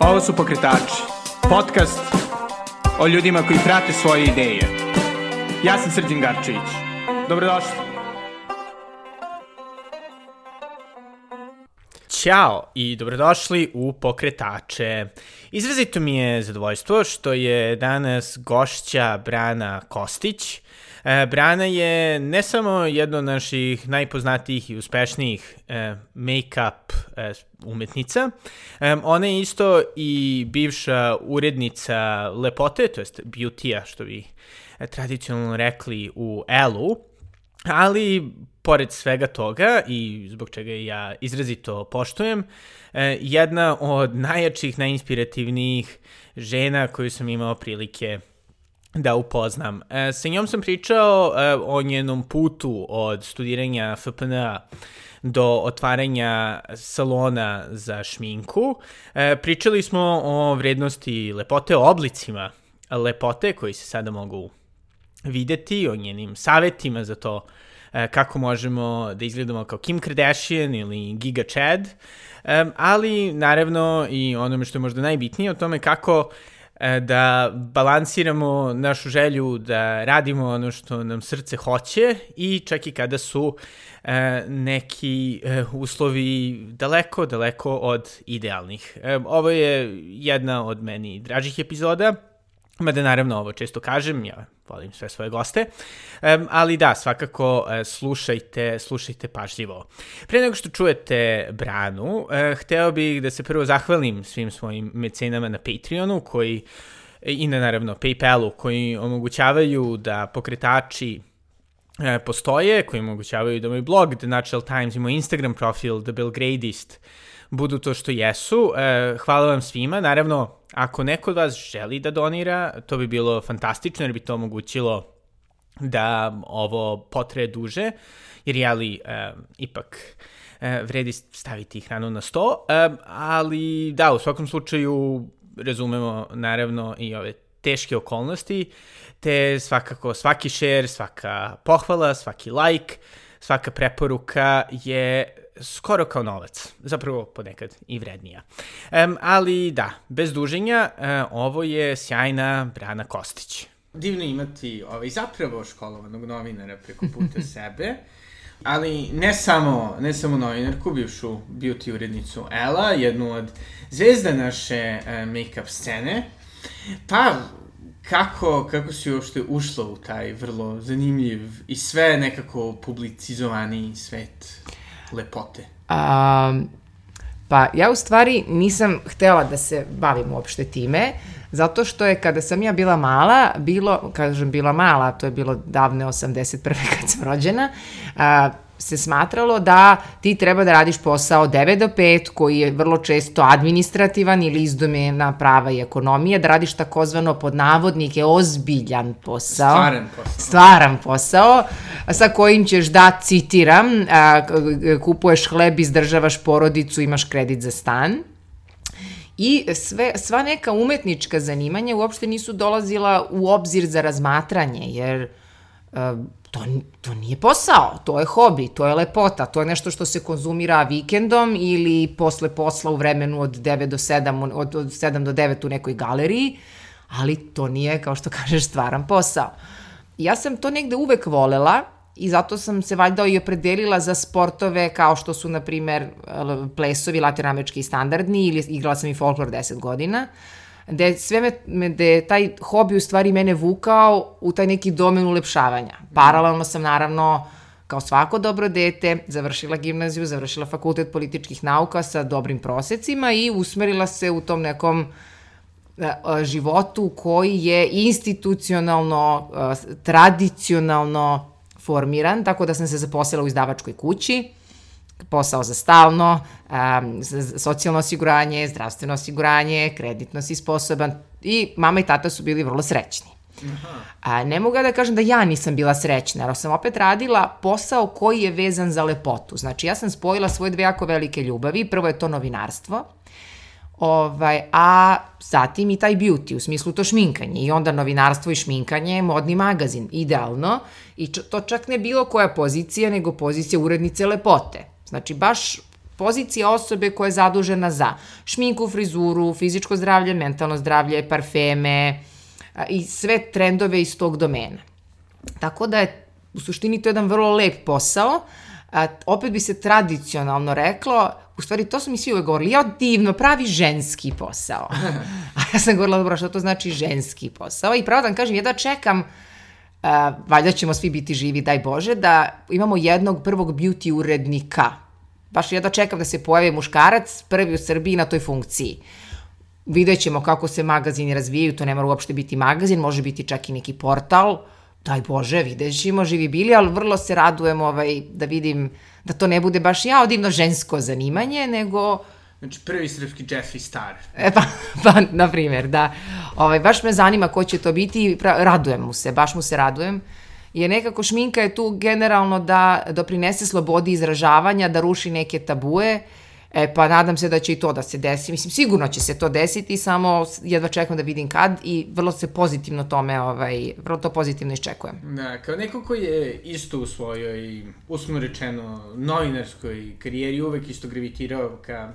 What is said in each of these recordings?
Ovo su Pokretači, podcast o ljudima koji prate svoje ideje. Ja sam Srđan Garčević. Dobrodošli. Ćao i dobrodošli u Pokretače. Izrazito mi je zadovoljstvo što je danas gošća Brana Kostić, Brana je ne samo jedna od naših najpoznatijih i uspešnijih e, make-up e, umetnica, e, ona je isto i bivša urednica lepote, to jest beauty-a, što bi e, tradicionalno rekli u Elu, ali pored svega toga i zbog čega ja izrazito poštujem, e, jedna od najjačih, najinspirativnijih žena koju sam imao prilike da upoznam. E, sa njom sam pričao e, o njenom putu od studiranja FPN-a do otvaranja salona za šminku. E, pričali smo o vrednosti lepote, o oblicima lepote koji se sada mogu videti, o njenim savetima za to kako možemo da izgledamo kao Kim Kardashian ili Giga Chad, ali naravno i onome što je možda najbitnije o tome kako da balansiramo našu želju da radimo ono što nam srce hoće i čak i kada su e, neki e, uslovi daleko, daleko od idealnih. Ovo je jedna od meni dražih epizoda, mada naravno ovo često kažem, ja volim sve svoje goste, um, ali da, svakako uh, slušajte, slušajte pažljivo. Pre nego što čujete Branu, uh, hteo bih da se prvo zahvalim svim svojim mecenama na Patreonu, koji i na naravno Paypalu, koji omogućavaju da pokretači e, postoje, koji omogućavaju da moj blog The Natural Times i moj Instagram profil The Belgradist budu to što jesu. E, hvala vam svima. Naravno, ako neko od vas želi da donira, to bi bilo fantastično jer bi to omogućilo da ovo potraje duže, jer jeli e, ipak e, vredi staviti hranu na sto, e, ali da, u svakom slučaju razumemo naravno i ove teške okolnosti, te svakako svaki share, svaka pohvala, svaki like, svaka preporuka je skoro kao novac, zapravo ponekad i vrednija. Um, ali da, bez duženja, uh, ovo je sjajna Brana Kostić. Divno imati ovaj, zapravo školovanog novinara preko puta sebe, ali ne samo, ne samo novinarku, bivšu beauty urednicu Ela, jednu od zvezda naše uh, make-up scene, pa kako, kako si uopšte ušla u taj vrlo zanimljiv i sve nekako publicizovani svet lepote? Um, pa ja u stvari nisam htela da se bavim uopšte time, zato što je kada sam ja bila mala, bilo, kažem bila mala, to je bilo davne 81. kad sam rođena, a, se smatralo da ti treba da radiš posao 9 do 5 koji je vrlo često administrativan ili iz domena prava i ekonomije, da radiš takozvano pod navodnike ozbiljan posao. Stvaran posao. Stvaran posao sa kojim ćeš da, citiram, a, kupuješ hleb, izdržavaš porodicu, imaš kredit za stan. I sve, sva neka umetnička zanimanja uopšte nisu dolazila u obzir za razmatranje, jer to, to nije posao, to je hobi, to je lepota, to je nešto što se konzumira vikendom ili posle posla u vremenu od 9 do 7, od, od 7 do 9 u nekoj galeriji, ali to nije, kao što kažeš, stvaran posao. Ja sam to negde uvek volela i zato sam se valjda i opredelila za sportove kao što su, na primer, plesovi latinoamerički standardni ili igrala sam i folklor 10 godina. Uh, gde sve me, da je taj hobi u stvari mene vukao u taj neki domen ulepšavanja. Paralelno sam naravno kao svako dobro dete, završila gimnaziju, završila fakultet političkih nauka sa dobrim prosecima i usmerila se u tom nekom e, e, životu koji je institucionalno, e, tradicionalno formiran, tako da sam se zaposlila u izdavačkoj kući posao za stalno, um, socijalno osiguranje, zdravstveno osiguranje, kreditno si sposoban i mama i tata su bili vrlo srećni. Aha. A, ne mogu da kažem da ja nisam bila srećna, jer sam opet radila posao koji je vezan za lepotu. Znači, ja sam spojila svoje dve jako velike ljubavi. Prvo je to novinarstvo, ovaj, a zatim i taj beauty, u smislu to šminkanje. I onda novinarstvo i šminkanje, modni magazin, idealno. I to čak ne bilo koja pozicija, nego pozicija urednice lepote. Znači, baš pozicija osobe koja je zadužena za šminku, frizuru, fizičko zdravlje, mentalno zdravlje, parfeme i sve trendove iz tog domena. Tako da je u suštini to jedan vrlo lep posao, a, opet bi se tradicionalno reklo, u stvari to su mi svi uvek govorili, ja divno, pravi ženski posao. A ja sam govorila, dobro, što to znači ženski posao? I pravo da vam kažem, ja da čekam, uh, valjda ćemo svi biti živi, daj Bože, da imamo jednog prvog beauty urednika. Baš ja da čekam da se pojavi muškarac, prvi u Srbiji na toj funkciji. Vidjet ćemo kako se magazini razvijaju, to ne mora uopšte biti magazin, može biti čak i neki portal, daj Bože, vidjet ćemo, živi bili, ali vrlo se radujem ovaj, da vidim da to ne bude baš ja odivno žensko zanimanje, nego... Znači, prvi srpski Jeffree Star. E, pa, pa, na primjer, da. Ovaj, baš me zanima ko će to biti i radujem mu se, baš mu se radujem. Jer nekako šminka je tu generalno da doprinese slobodi izražavanja, da ruši neke tabue, E, pa nadam se da će i to da se desi. Mislim, sigurno će se to desiti, samo jedva čekam da vidim kad i vrlo se pozitivno tome, ovaj, vrlo to pozitivno iščekujem. Da, kao neko koji je isto u svojoj, uslovno rečeno, novinarskoj karijeri uvek isto gravitirao ka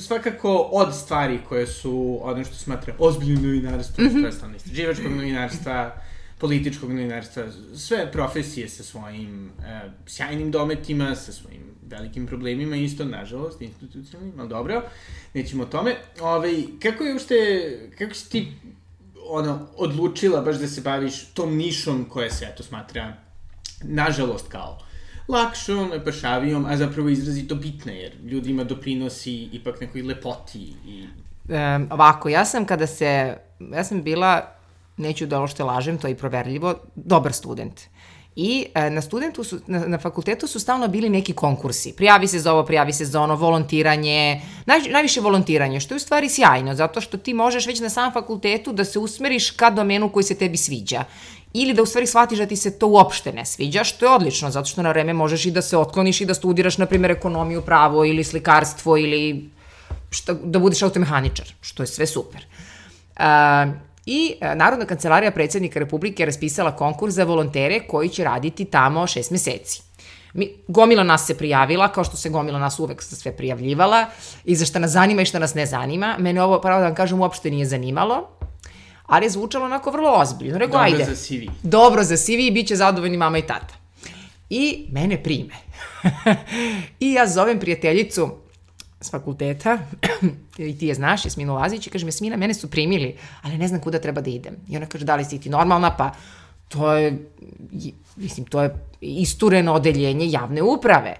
svakako od stvari koje su ono što smatra ozbiljnim novinarstvom, mm -hmm. to je istraživačkog novinarstva, političkog novinarstva, sve profesije sa svojim e, sjajnim dometima, sa svojim velikim problemima, isto, nažalost, institucionalnim, ali dobro, nećemo o tome. Ove, ovaj, kako je ušte, kako si ti ono, odlučila baš da se baviš tom nišom koja se, eto, smatra, nažalost, kao lakšom, pašavijom, a zapravo izrazito bitna, jer ljudima doprinosi ipak nekoj lepoti i... Um, ovako, ja sam kada se, ja sam bila neću da što lažem, to je i proverljivo, dobar student. I e, na studentu su, na, na fakultetu su stalno bili neki konkursi. Prijavi se za ovo, prijavi se za ono, volontiranje, naj, najviše volontiranje, što je u stvari sjajno, zato što ti možeš već na samom fakultetu da se usmeriš ka domenu koji se tebi sviđa ili da u stvari shvatiš da ti se to uopšte ne sviđa, što je odlično, zato što na vreme možeš i da se otkloniš i da studiraš, na primjer, ekonomiju, pravo ili slikarstvo ili šta, da budeš automehaničar, što je sve super. Uh, I e, Narodna kancelarija predsednika Republike je raspisala konkurs za volontere koji će raditi tamo šest meseci. Mi, gomila nas se prijavila, kao što se gomila nas uvek sve prijavljivala, i za šta nas zanima i šta nas ne zanima. Mene ovo, pravo da vam kažem, uopšte nije zanimalo, ali je zvučalo onako vrlo ozbiljno. Rekao, Dobro ajde. za CV. Dobro za CV i bit će zadovoljni mama i tata. I mene prime. I ja zovem prijateljicu s fakulteta, i ti je znaš, Jasmina Lazić, i kaže, Jasmina, mene su primili, ali ne znam kuda treba da idem. I ona kaže, da li si ti normalna? Pa, to je, mislim, to je istureno odeljenje javne uprave.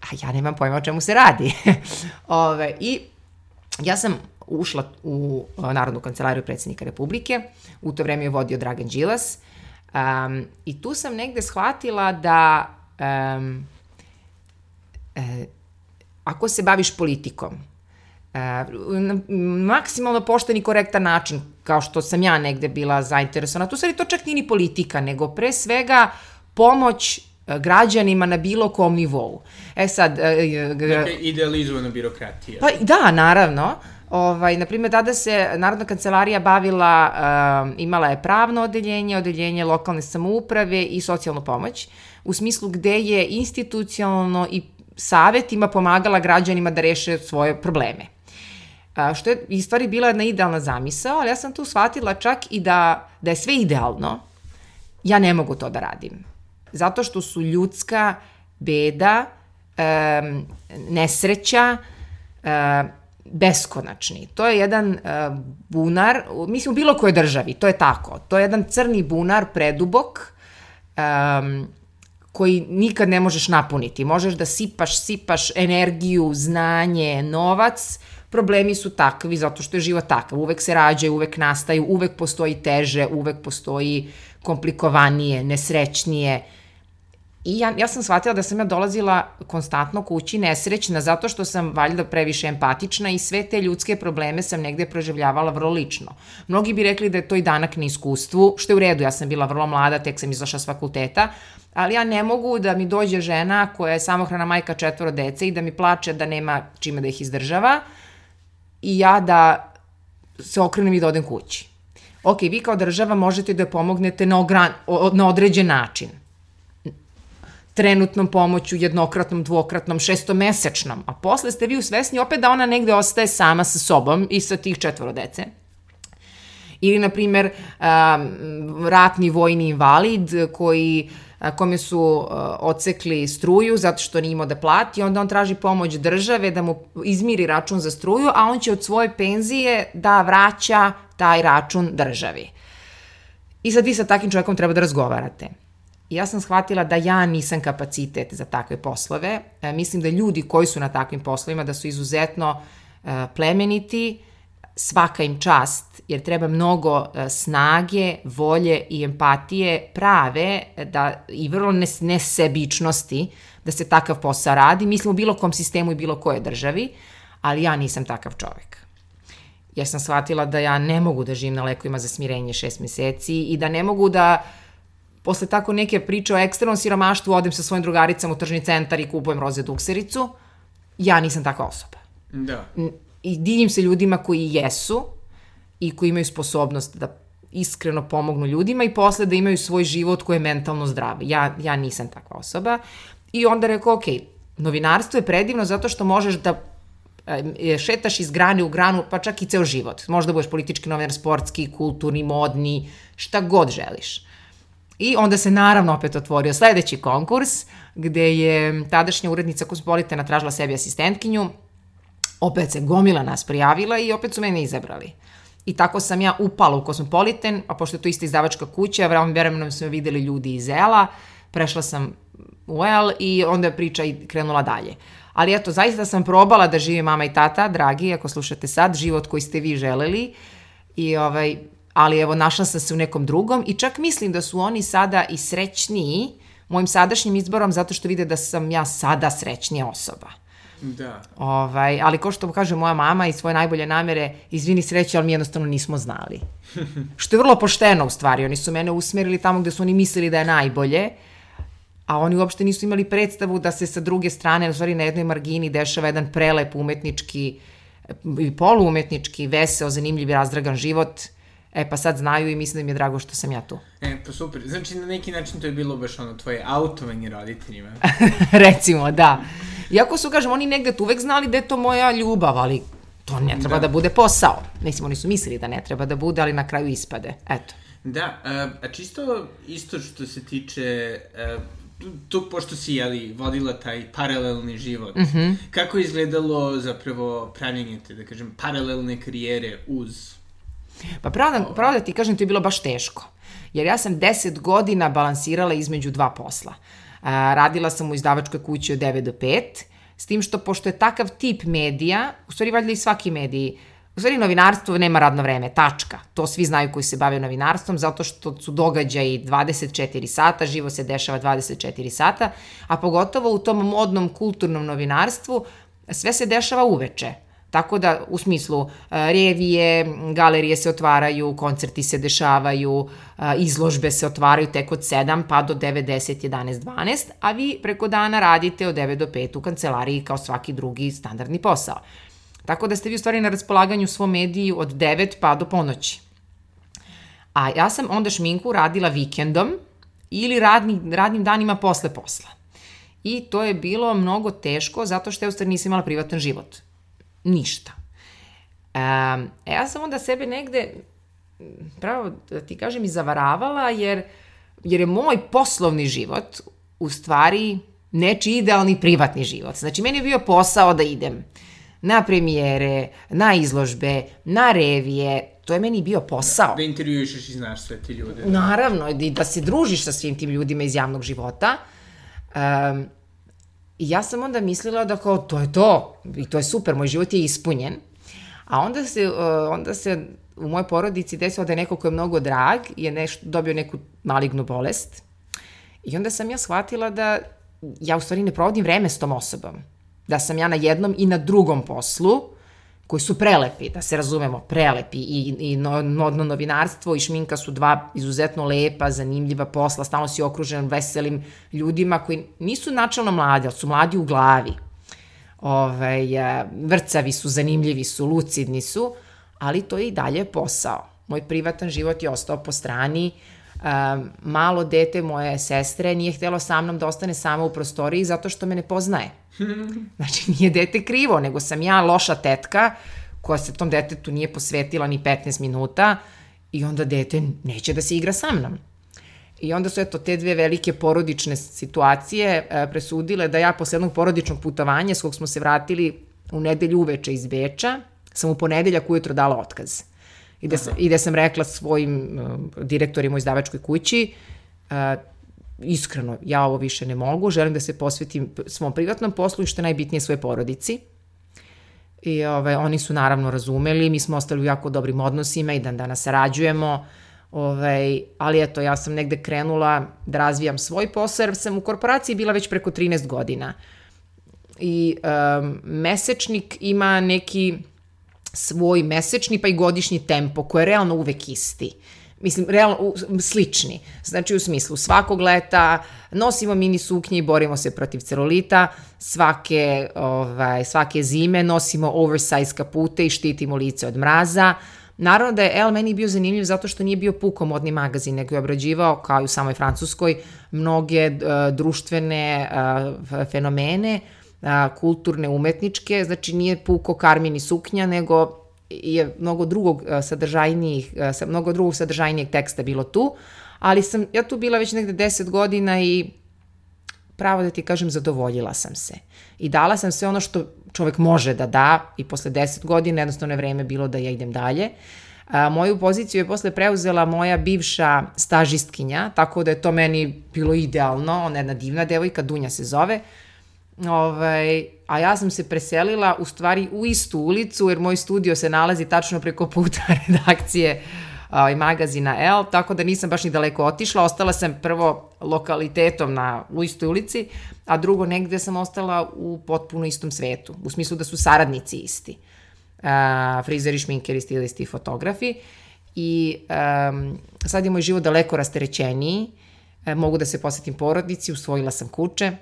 A ja nemam pojma o čemu se radi. Ove, I ja sam ušla u Narodnu kancelariju predsednika Republike, u to vreme je vodio Dragan Đilas, um, i tu sam negde shvatila da um, e, ako se baviš politikom, e, na maksimalno pošten i korektan način, kao što sam ja negde bila zainteresovana, tu stvari to čak nije ni politika, nego pre svega pomoć e, građanima na bilo kom nivou. E sad... E, dakle, idealizovana birokratija. Pa da, naravno. Ovaj, naprimjer, tada se Narodna kancelarija bavila, um, imala je pravno odeljenje, odeljenje lokalne samouprave i socijalnu pomoć, u smislu gde je institucionalno i savetima pomagala građanima da reše svoje probleme. A, što je i stvari bila jedna idealna zamisao, ali ja sam tu shvatila čak i da, da je sve idealno, ja ne mogu to da radim. Zato što su ljudska beda, um, nesreća, um, beskonačni. To je jedan uh, bunar, mislim u bilo kojoj državi, to je tako. To je jedan crni bunar, predubok, um, koji nikad ne možeš napuniti. Možeš da sipaš, sipaš energiju, znanje, novac, problemi su takvi zato što je život takav. Uvek se rađaju, uvek nastaju, uvek postoji teže, uvek postoji komplikovanije, nesrećnije. I ja, ja sam shvatila da sam ja dolazila konstantno kući nesrećna zato što sam valjda previše empatična i sve te ljudske probleme sam negde proživljavala vrlo lično. Mnogi bi rekli da je to i danak na iskustvu, što je u redu, ja sam bila vrlo mlada, tek sam izašla s fakulteta, ali ja ne mogu da mi dođe žena koja je samohrana majka četvoro dece i da mi plače da nema čime da ih izdržava i ja da se okrenem i da odem kući. Ok, vi kao država možete da pomognete na, ogran, na određen način. Trenutnom pomoću, jednokratnom, dvokratnom, šestomesečnom, a posle ste vi usvesni opet da ona negde ostaje sama sa sobom i sa tih četvoro dece. Ili, na primer, um, ratni vojni invalid koji kome su uh, ocekli struju zato što nije imao da plati, onda on traži pomoć države da mu izmiri račun za struju, a on će od svoje penzije da vraća taj račun državi. I sad vi sa takvim čovjekom treba da razgovarate. Ja sam shvatila da ja nisam kapacitet za takve poslove. E, mislim da ljudi koji su na takvim poslovima da su izuzetno e, plemeniti, svaka im čast, jer treba mnogo e, snage, volje i empatije prave da, i vrlo nes, nesebičnosti da se takav posao radi. Mislim u bilo kom sistemu i bilo koje državi, ali ja nisam takav čovek. Ja sam shvatila da ja ne mogu da živim na lekovima za smirenje šest meseci i da ne mogu da posle tako neke priče o ekstremnom siromaštvu odem sa svojim drugaricama u tržni centar i kupujem roze duksericu. Ja nisam takva osoba. Da i divim se ljudima koji jesu i koji imaju sposobnost da iskreno pomognu ljudima i posle da imaju svoj život koji je mentalno zdrav. Ja, ja nisam takva osoba. I onda rekao, ok, novinarstvo je predivno zato što možeš da e, šetaš iz grane u granu, pa čak i ceo život. Možda budeš politički novinar, sportski, kulturni, modni, šta god želiš. I onda se naravno opet otvorio sledeći konkurs, gde je tadašnja urednica Kosmopolitana tražila sebi asistentkinju, opet se gomila nas prijavila i opet su mene izabrali. I tako sam ja upala u Kosmopolitan, a pošto je to ista izdavačka kuća, vremenom vremenom su videli ljudi iz Ela, prešla sam u El i onda je priča i krenula dalje. Ali eto, zaista sam probala da živi mama i tata, dragi, ako slušate sad, život koji ste vi želeli. I ovaj, ali evo, našla sam se u nekom drugom i čak mislim da su oni sada i srećniji mojim sadašnjim izborom zato što vide da sam ja sada srećnija osoba. Da. Ovaj, ali ko što kaže moja mama i svoje najbolje namere, izvini sreće, ali mi jednostavno nismo znali. što je vrlo pošteno u stvari. Oni su mene usmerili tamo gde su oni mislili da je najbolje, a oni uopšte nisu imali predstavu da se sa druge strane, u stvari na jednoj margini dešava jedan prelep umetnički i poluumetnički, veseo, zanimljiv i razdragan život. E pa sad znaju i mislim da mi je drago što sam ja tu. E, pa super. Znači na neki način to je bilo baš ono tvoje autovanje roditeljima. Recimo, da. Iako su, kažem, oni negde tu uvek znali da je to moja ljubav, ali to ne treba da, da bude posao. Mislim, oni su mislili da ne treba da bude, ali na kraju ispade. Eto. Da, a čisto isto što se tiče tu, pošto si, jeli, vodila taj paralelni život, mm -hmm. kako je izgledalo zapravo pravljenje te, da kažem, paralelne karijere uz... Pa pravo da, pravo da ti kažem, to je bilo baš teško. Jer ja sam deset godina balansirala između dva posla. A, radila sam u izdavačkoj kući od 9 do 5, s tim što pošto je takav tip medija, u stvari valjda i svaki mediji, U stvari, novinarstvo nema radno vreme, tačka. To svi znaju koji se bave novinarstvom, zato što su događaji 24 sata, živo se dešava 24 sata, a pogotovo u tom modnom kulturnom novinarstvu sve se dešava uveče. Tako da, u smislu, e, revije, galerije se otvaraju, koncerti se dešavaju, e, izložbe se otvaraju tek od 7 pa do 9, 10, 11, 12, a vi preko dana radite od 9 do 5 u kancelariji kao svaki drugi standardni posao. Tako da ste vi u stvari na raspolaganju svom mediju od 9 pa do ponoći. A ja sam onda šminku radila vikendom ili radni, radnim danima posle posla. I to je bilo mnogo teško zato što ja u stvari nisam imala privatan život ništa. Um, ja sam onda sebe negde, pravo da ti kažem, i zavaravala, jer, jer je moj poslovni život u stvari neči idealni privatni život. Znači, meni je bio posao da idem na premijere, na izložbe, na revije, to je meni bio posao. Da intervjuišeš i znaš sve ti ljude. Da. Naravno, i da se družiš sa svim tim ljudima iz javnog života. Um, I ja sam onda mislila da kao, to je to, i to je super, moj život je ispunjen. A onda se, uh, onda se u mojoj porodici desilo da je neko ko je mnogo drag je nešto, dobio neku malignu bolest. I onda sam ja shvatila da ja u stvari ne provodim vreme s tom osobom. Da sam ja na jednom i na drugom poslu, koji su prelepi, da se razumemo, prelepi i, i modno novinarstvo i šminka su dva izuzetno lepa, zanimljiva posla, stalno si okružen veselim ljudima koji nisu načalno mladi, ali su mladi u glavi. Ove, ovaj, vrcavi su, zanimljivi su, lucidni su, ali to je i dalje posao. Moj privatan život je ostao po strani, Um, malo dete moje sestre nije htjelo sa mnom da ostane sama u prostoriji zato što me ne poznaje. Znači, nije dete krivo, nego sam ja loša tetka koja se tom detetu nije posvetila ni 15 minuta i onda dete neće da se igra sa mnom. I onda su eto te dve velike porodične situacije e, presudile da ja posle jednog porodičnog putovanja s kog smo se vratili u nedelju uveče iz Beča, sam u ponedeljak ujutro dala otkaz. I da, sam, i da sam rekla svojim uh, direktorima u izdavačkoj kući, uh, iskreno, ja ovo više ne mogu, želim da se posvetim svom privatnom poslu i što je najbitnije svoje porodici. I ovaj, oni su naravno razumeli, mi smo ostali u jako dobrim odnosima i dan danas sarađujemo, ovaj, ali eto, ja sam negde krenula da razvijam svoj posao, jer sam u korporaciji bila već preko 13 godina. I um, mesečnik ima neki svoj mesečni pa i godišnji tempo koji je realno uvek isti. Mislim, realno, u, slični. Znači, u smislu, svakog leta nosimo mini suknje i borimo se protiv celulita, svake, ovaj, svake zime nosimo oversize kapute i štitimo lice od mraza. Naravno da je El meni bio zanimljiv zato što nije bio puko modni magazin, nego je obrađivao, kao i u samoj Francuskoj, mnoge uh, društvene uh, fenomene, a, kulturne, umetničke, znači nije puko karmini suknja, nego je mnogo drugog sadržajnijih, sa mnogo drugog sadržajnijeg teksta bilo tu, ali sam ja tu bila već negde 10 godina i pravo da ti kažem, zadovoljila sam se. I dala sam sve ono što čovek može da da i posle 10 godina jednostavno je vreme bilo da ja idem dalje. A, moju poziciju je posle preuzela moja bivša stažistkinja, tako da je to meni bilo idealno, ona je jedna divna devojka, Dunja se zove, Ovaj, a ja sam se preselila u stvari u istu ulicu, jer moj studio se nalazi tačno preko puta redakcije ovaj, magazina L, tako da nisam baš ni daleko otišla. Ostala sam prvo lokalitetom na, u istoj ulici, a drugo negde sam ostala u potpuno istom svetu, u smislu da su saradnici isti. Uh, frizeri, šminkeri, stilisti fotografi. I um, sad je moj život daleko rasterećeniji, e, mogu da se posetim porodici, usvojila sam kuće,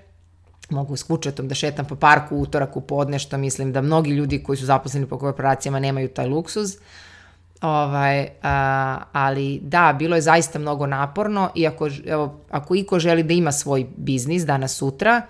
mogu s kučetom da šetam po parku utorak u podne, što mislim da mnogi ljudi koji su zaposleni po korporacijama nemaju taj luksuz. Ovaj, a, ali da, bilo je zaista mnogo naporno i ako, evo, ako iko želi da ima svoj biznis danas sutra,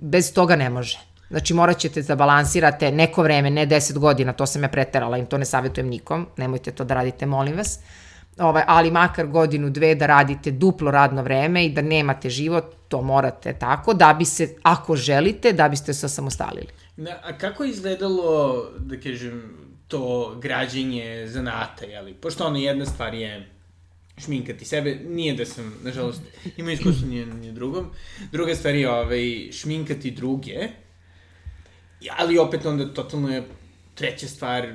bez toga ne može. Znači morat ćete da balansirate neko vreme, ne 10 godina, to sam ja preterala, im to ne savjetujem nikom, nemojte to da radite, molim vas. Uh, ovaj, ali makar godinu, dve da radite duplo radno vreme i da nemate život, to morate tako, da bi se, ako želite, da biste se osamostalili. Na, a kako je izgledalo, da kažem, to građenje zanata, jeli? Pošto ono jedna stvar je šminkati sebe, nije da sam, nažalost, imao iskustvo nije, nije drugom. Druga stvar je ovaj, šminkati druge, ali opet onda totalno je treća stvar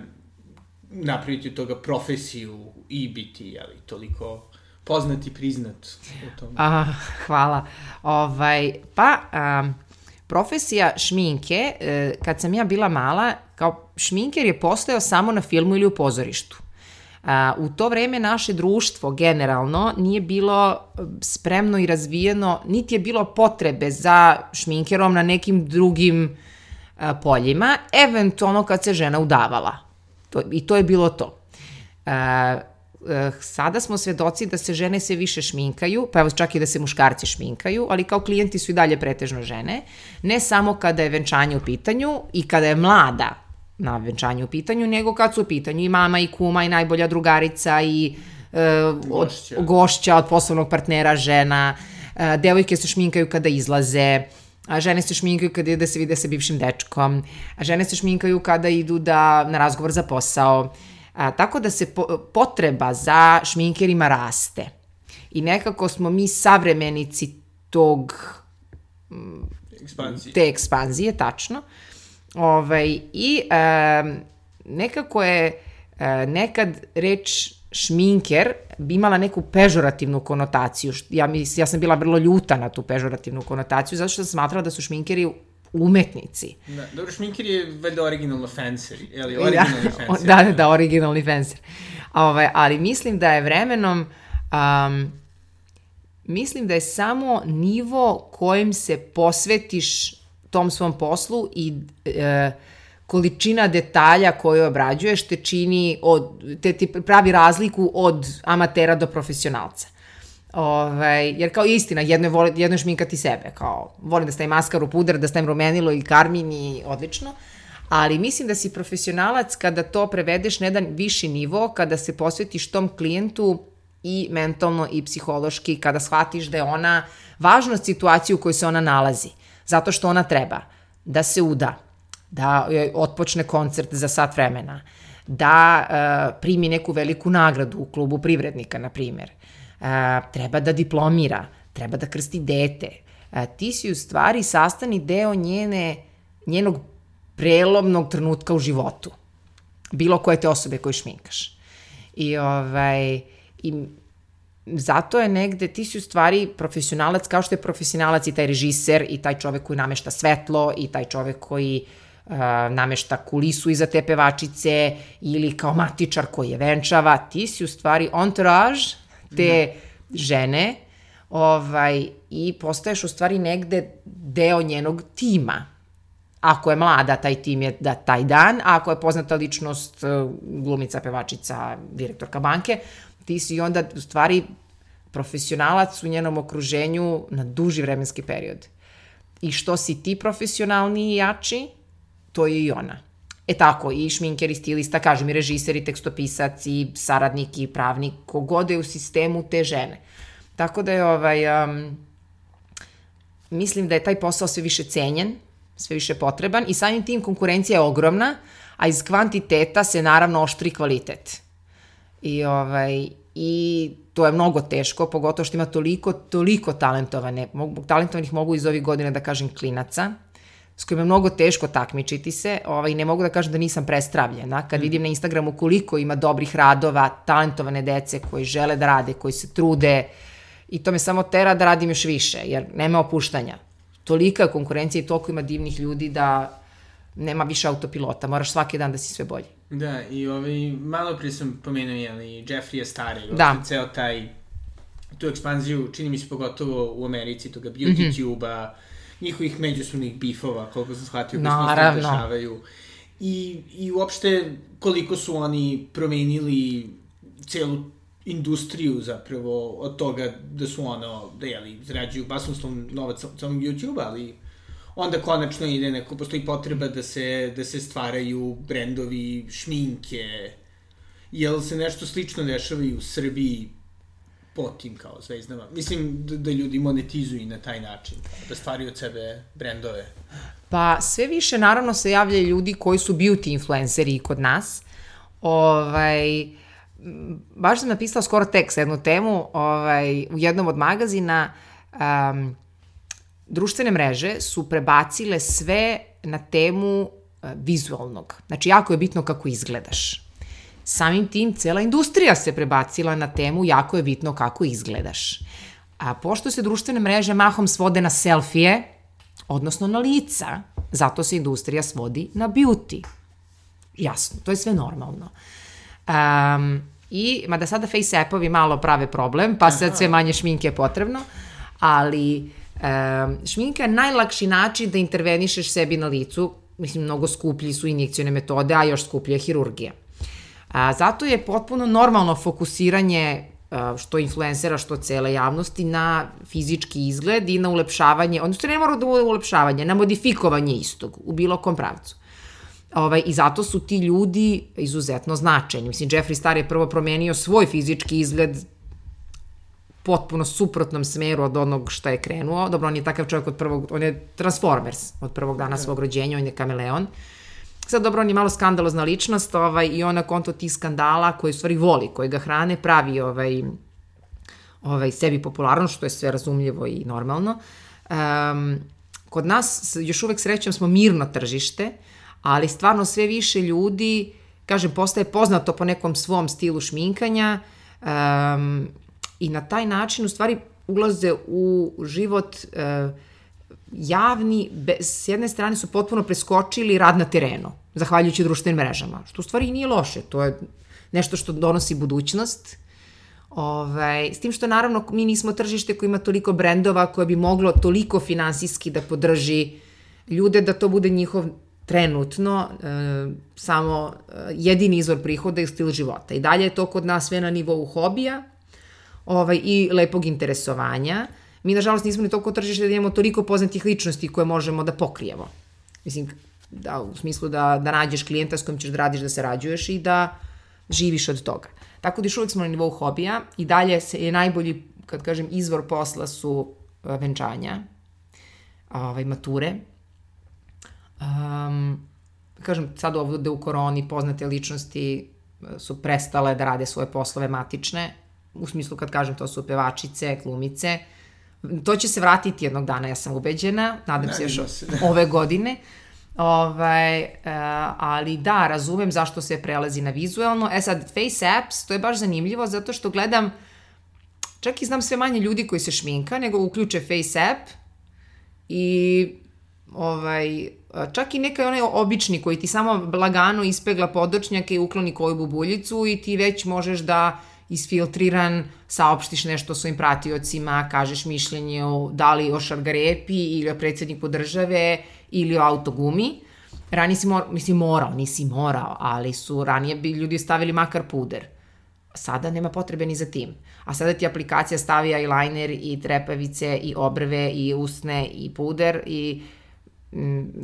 napraviti od toga profesiju i biti, jeli, toliko poznat i priznat u tom. A, hvala. Ovaj, pa, a, profesija šminke, e, kad sam ja bila mala, kao šminker je postojao samo na filmu ili u pozorištu. A, u to vreme naše društvo generalno nije bilo spremno i razvijeno, niti je bilo potrebe za šminkerom na nekim drugim a, poljima, eventualno kad se žena udavala. To, I to je bilo to. Uh, sada smo svedoci da se žene sve više šminkaju, pa evo čak i da se muškarci šminkaju, ali kao klijenti su i dalje pretežno žene, ne samo kada je venčanje u pitanju i kada je mlada na venčanju u pitanju, nego kad su u pitanju i mama i kuma i najbolja drugarica i uh, od, gošća. gošća od poslovnog partnera žena, uh, devojke se šminkaju kada izlaze, a žene se šminkaju kada idu da se vide sa bivšim dečkom, a žene se šminkaju kada idu da, na razgovor za posao. A, tako da se po, potreba za šminkerima raste. I nekako smo mi savremenici tog ekspanzije. te ekspanzije, tačno. Ovaj, I e, nekako je e, nekad reč šminker bi imala neku pežorativnu konotaciju. Ja, mis, ja sam bila vrlo ljuta na tu pežorativnu konotaciju, zato što sam smatrala da su šminkeri umetnici. Da, dobro, šminker je valjda originalno fencer, li originalni da, fencer. Da, da, da, originalni fencer. Ove, ali mislim da je vremenom, um, mislim da je samo nivo kojim se posvetiš tom svom poslu i uh, količina detalja koju obrađuješ te čini, od, te ti pravi razliku od amatera do profesionalca. Ovaj, jer kao istina, jedno je, voli, jedno je šminkati sebe, kao volim da stavim maskaru, puder, da stavim rumenilo i karmin i odlično, ali mislim da si profesionalac kada to prevedeš na jedan viši nivo, kada se posvetiš tom klijentu i mentalno i psihološki, kada shvatiš da je ona važnost situacije u kojoj se ona nalazi, zato što ona treba da se uda, da otpočne koncert za sat vremena, da uh, primi neku veliku nagradu u klubu privrednika, na primjer, a, treba da diplomira, treba da krsti dete. A, ti si u stvari sastani deo njene, njenog prelomnog trenutka u životu. Bilo koje te osobe koje šminkaš. I, ovaj, i zato je negde, ti si u stvari profesionalac kao što je profesionalac i taj režiser i taj čovek koji namešta svetlo i taj čovek koji uh, namešta kulisu iza te pevačice ili kao matičar koji je venčava, ti si u stvari entourage te žene ovaj, i postaješ u stvari negde deo njenog tima. Ako je mlada, taj tim je da taj dan, a ako je poznata ličnost, e, glumica, pevačica, direktorka banke, ti si onda u stvari profesionalac u njenom okruženju na duži vremenski period. I što si ti profesionalniji i jači, to je i ona. E tako, i šminker, i stilista, kažem, i režiser, i tekstopisac, i saradnik, i pravnik, kogode je u sistemu te žene. Tako da je ovaj, um, mislim da je taj posao sve više cenjen, sve više potreban i samim tim konkurencija je ogromna, a iz kvantiteta se naravno oštri kvalitet. I, ovaj, i to je mnogo teško, pogotovo što ima toliko, toliko talentovane, talentovanih mogu iz ovih godina da kažem klinaca, s kojima je mnogo teško takmičiti se, ovaj, ne mogu da kažem da nisam prestravljena. Kad mm. vidim na Instagramu koliko ima dobrih radova, talentovane dece koji žele da rade, koji se trude, i to me samo tera da radim još više, jer nema opuštanja. Tolika konkurencija i toliko ima divnih ljudi da nema više autopilota, moraš svaki dan da si sve bolji. Da, i ovaj, malo prije sam pomenuo, jeli, Jeffrey je stari, da. ceo taj, tu ekspanziju, čini mi se pogotovo u Americi, toga beauty mm -hmm. tube-a, njihovih međusobnih bifova, koliko sam shvatio, koji se dešavaju. I, I uopšte koliko su oni promenili celu industriju zapravo od toga da su ono, da jeli, zrađuju basnoslovno novac samog YouTube, ali onda konačno ide neko, postoji potreba da se, da se stvaraju brendovi, šminke, jel se nešto slično dešava i u Srbiji po tim kao zvezdama. Mislim da, da ljudi monetizuju na taj način, da stvaraju od sebe brendove. Pa sve više naravno se javljaju ljudi koji su beauty influenceri i kod nas. Ovaj, baš sam napisala skoro tekst jednu temu ovaj, u jednom od magazina um, društvene mreže su prebacile sve na temu uh, vizualnog. Znači, jako je bitno kako izgledaš. Samim tim, cela industrija se prebacila na temu jako je bitno kako izgledaš. A pošto se društvene mreže mahom svode na selfije, odnosno na lica, zato se industrija svodi na beauty. Jasno, to je sve normalno. Um, I, mada sada face appovi malo prave problem, pa sad sve manje šminke je potrebno, ali um, šminka je najlakši način da intervenišeš sebi na licu, mislim, mnogo skuplji su injekcijone metode, a još skuplja je hirurgija. A, zato je potpuno normalno fokusiranje što influencera, što cele javnosti na fizički izgled i na ulepšavanje, odnosno ne mora da bude ulepšavanje, na modifikovanje istog u bilo kom pravcu. Ovaj, I zato su ti ljudi izuzetno značajni. Mislim, Jeffree Star je prvo promenio svoj fizički izgled potpuno suprotnom smeru od onog što je krenuo. Dobro, on je takav čovjek od prvog, on je Transformers od prvog dana svog rođenja, on je kameleon. Uh, Sad dobro, on je malo skandalozna ličnost ovaj, i on na konto tih skandala koje u stvari voli, koje ga hrane, pravi ovaj, ovaj, sebi popularno, što je sve razumljivo i normalno. Um, kod nas još uvek srećem smo mirno tržište, ali stvarno sve više ljudi, kažem, postaje poznato po nekom svom stilu šminkanja um, i na taj način u stvari ulaze u život uh, javni, be, s jedne strane su potpuno preskočili rad na terenu, zahvaljujući društvenim mrežama, što u stvari nije loše, to je nešto što donosi budućnost, Ovaj, s tim što naravno mi nismo tržište koje ima toliko brendova koje bi moglo toliko finansijski da podrži ljude da to bude njihov trenutno e, samo e, jedini izvor prihoda i stil života. I dalje je to kod nas sve na nivou hobija, ovaj, i lepog interesovanja. Mi, nažalost, nismo ni toliko tržište da imamo toliko poznatih ličnosti koje možemo da pokrijemo. Mislim, da, u smislu da, da nađeš klijenta s kojim ćeš da radiš, da se rađuješ i da živiš od toga. Tako da još uvijek smo na nivou hobija i dalje se je najbolji, kad kažem, izvor posla su e, venčanja, ovaj, mature. Um, kažem, sad ovde u koroni poznate ličnosti e, su prestale da rade svoje poslove matične, u smislu kad kažem to su pevačice, glumice, to će se vratiti jednog dana, ja sam ubeđena, nadam se još ove godine, Ovaj, uh, ali da, razumem zašto se prelazi na vizuelno. E sad, face apps, to je baš zanimljivo zato što gledam, čak i znam sve manje ljudi koji se šminka, nego uključe face app i ovaj, čak i neka onaj obični koji ti samo lagano ispegla podočnjake i ukloni koju bubuljicu i ti već možeš da isfiltriran saopštiš nešto svojim pratiocima, kažeš mišljenje o, da li o Šargarepi ili o predsedniku države ili o autogumi. Ranije si morao, mislim morao, nisi morao, ali su ranije bi ljudi stavili makar puder. Sada nema potrebe ni za tim. A sada ti aplikacija stavi eyeliner i trepavice i obrve i usne i puder i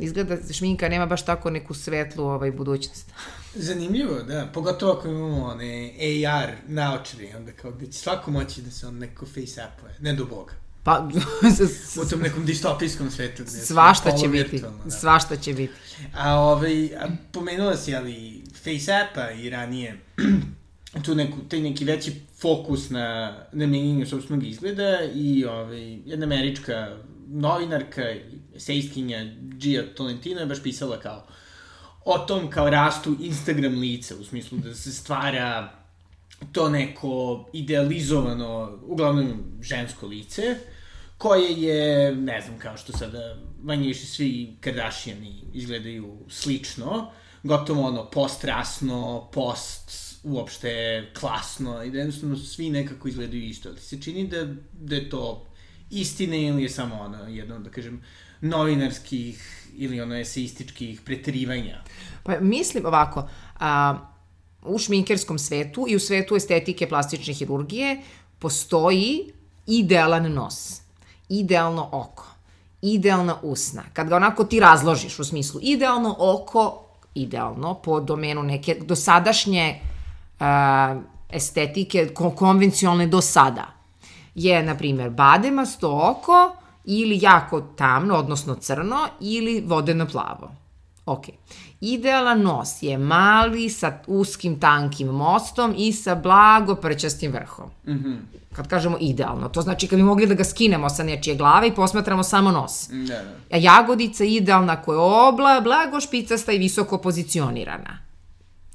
izgleda da šminka nema baš tako neku svetlu ovaj, budućnost. Zanimljivo, da. Pogotovo ako imamo one AR naočari, onda kao gde će svako moći da se on neko face appuje, ne do boga. Pa, u tom nekom distopijskom svetu. Gde svašta će biti, da. svašta će biti. A, ovaj, a pomenula si, ali, face appa i ranije, tu neku, taj neki veći fokus na, na menjanju sobstvenog izgleda i ovaj, jedna američka novinarka, esejstkinja Gia Tolentino je baš pisala kao o tom kao rastu Instagram lica, u smislu da se stvara to neko idealizovano, uglavnom žensko lice, koje je, ne znam, kao što sada manje više svi Kardashiani izgledaju slično, gotovo ono postrasno, post uopšte klasno i da jednostavno svi nekako izgledaju isto. Ali se čini da, da je to istine ili je samo ono jedno, da kažem, novinarskih ili ono eseističkih preterivanja? Pa mislim ovako, a, u šminkerskom svetu i u svetu estetike plastične hirurgije postoji idealan nos, idealno oko, idealna usna. Kad ga onako ti razložiš u smislu idealno oko, idealno po domenu neke dosadašnje a, estetike konvencionalne do sada je, na primjer, bademasto oko, ili jako tamno, odnosno crno, ili vodeno plavo. Ok. Idealan nos je mali sa uskim tankim mostom i sa blago prćastim vrhom. Mm -hmm. Kad kažemo idealno, to znači kad bi mogli da ga skinemo sa nečije glave i posmatramo samo nos. Da, da. A jagodica idealna koja je obla, blago špicasta i visoko pozicionirana.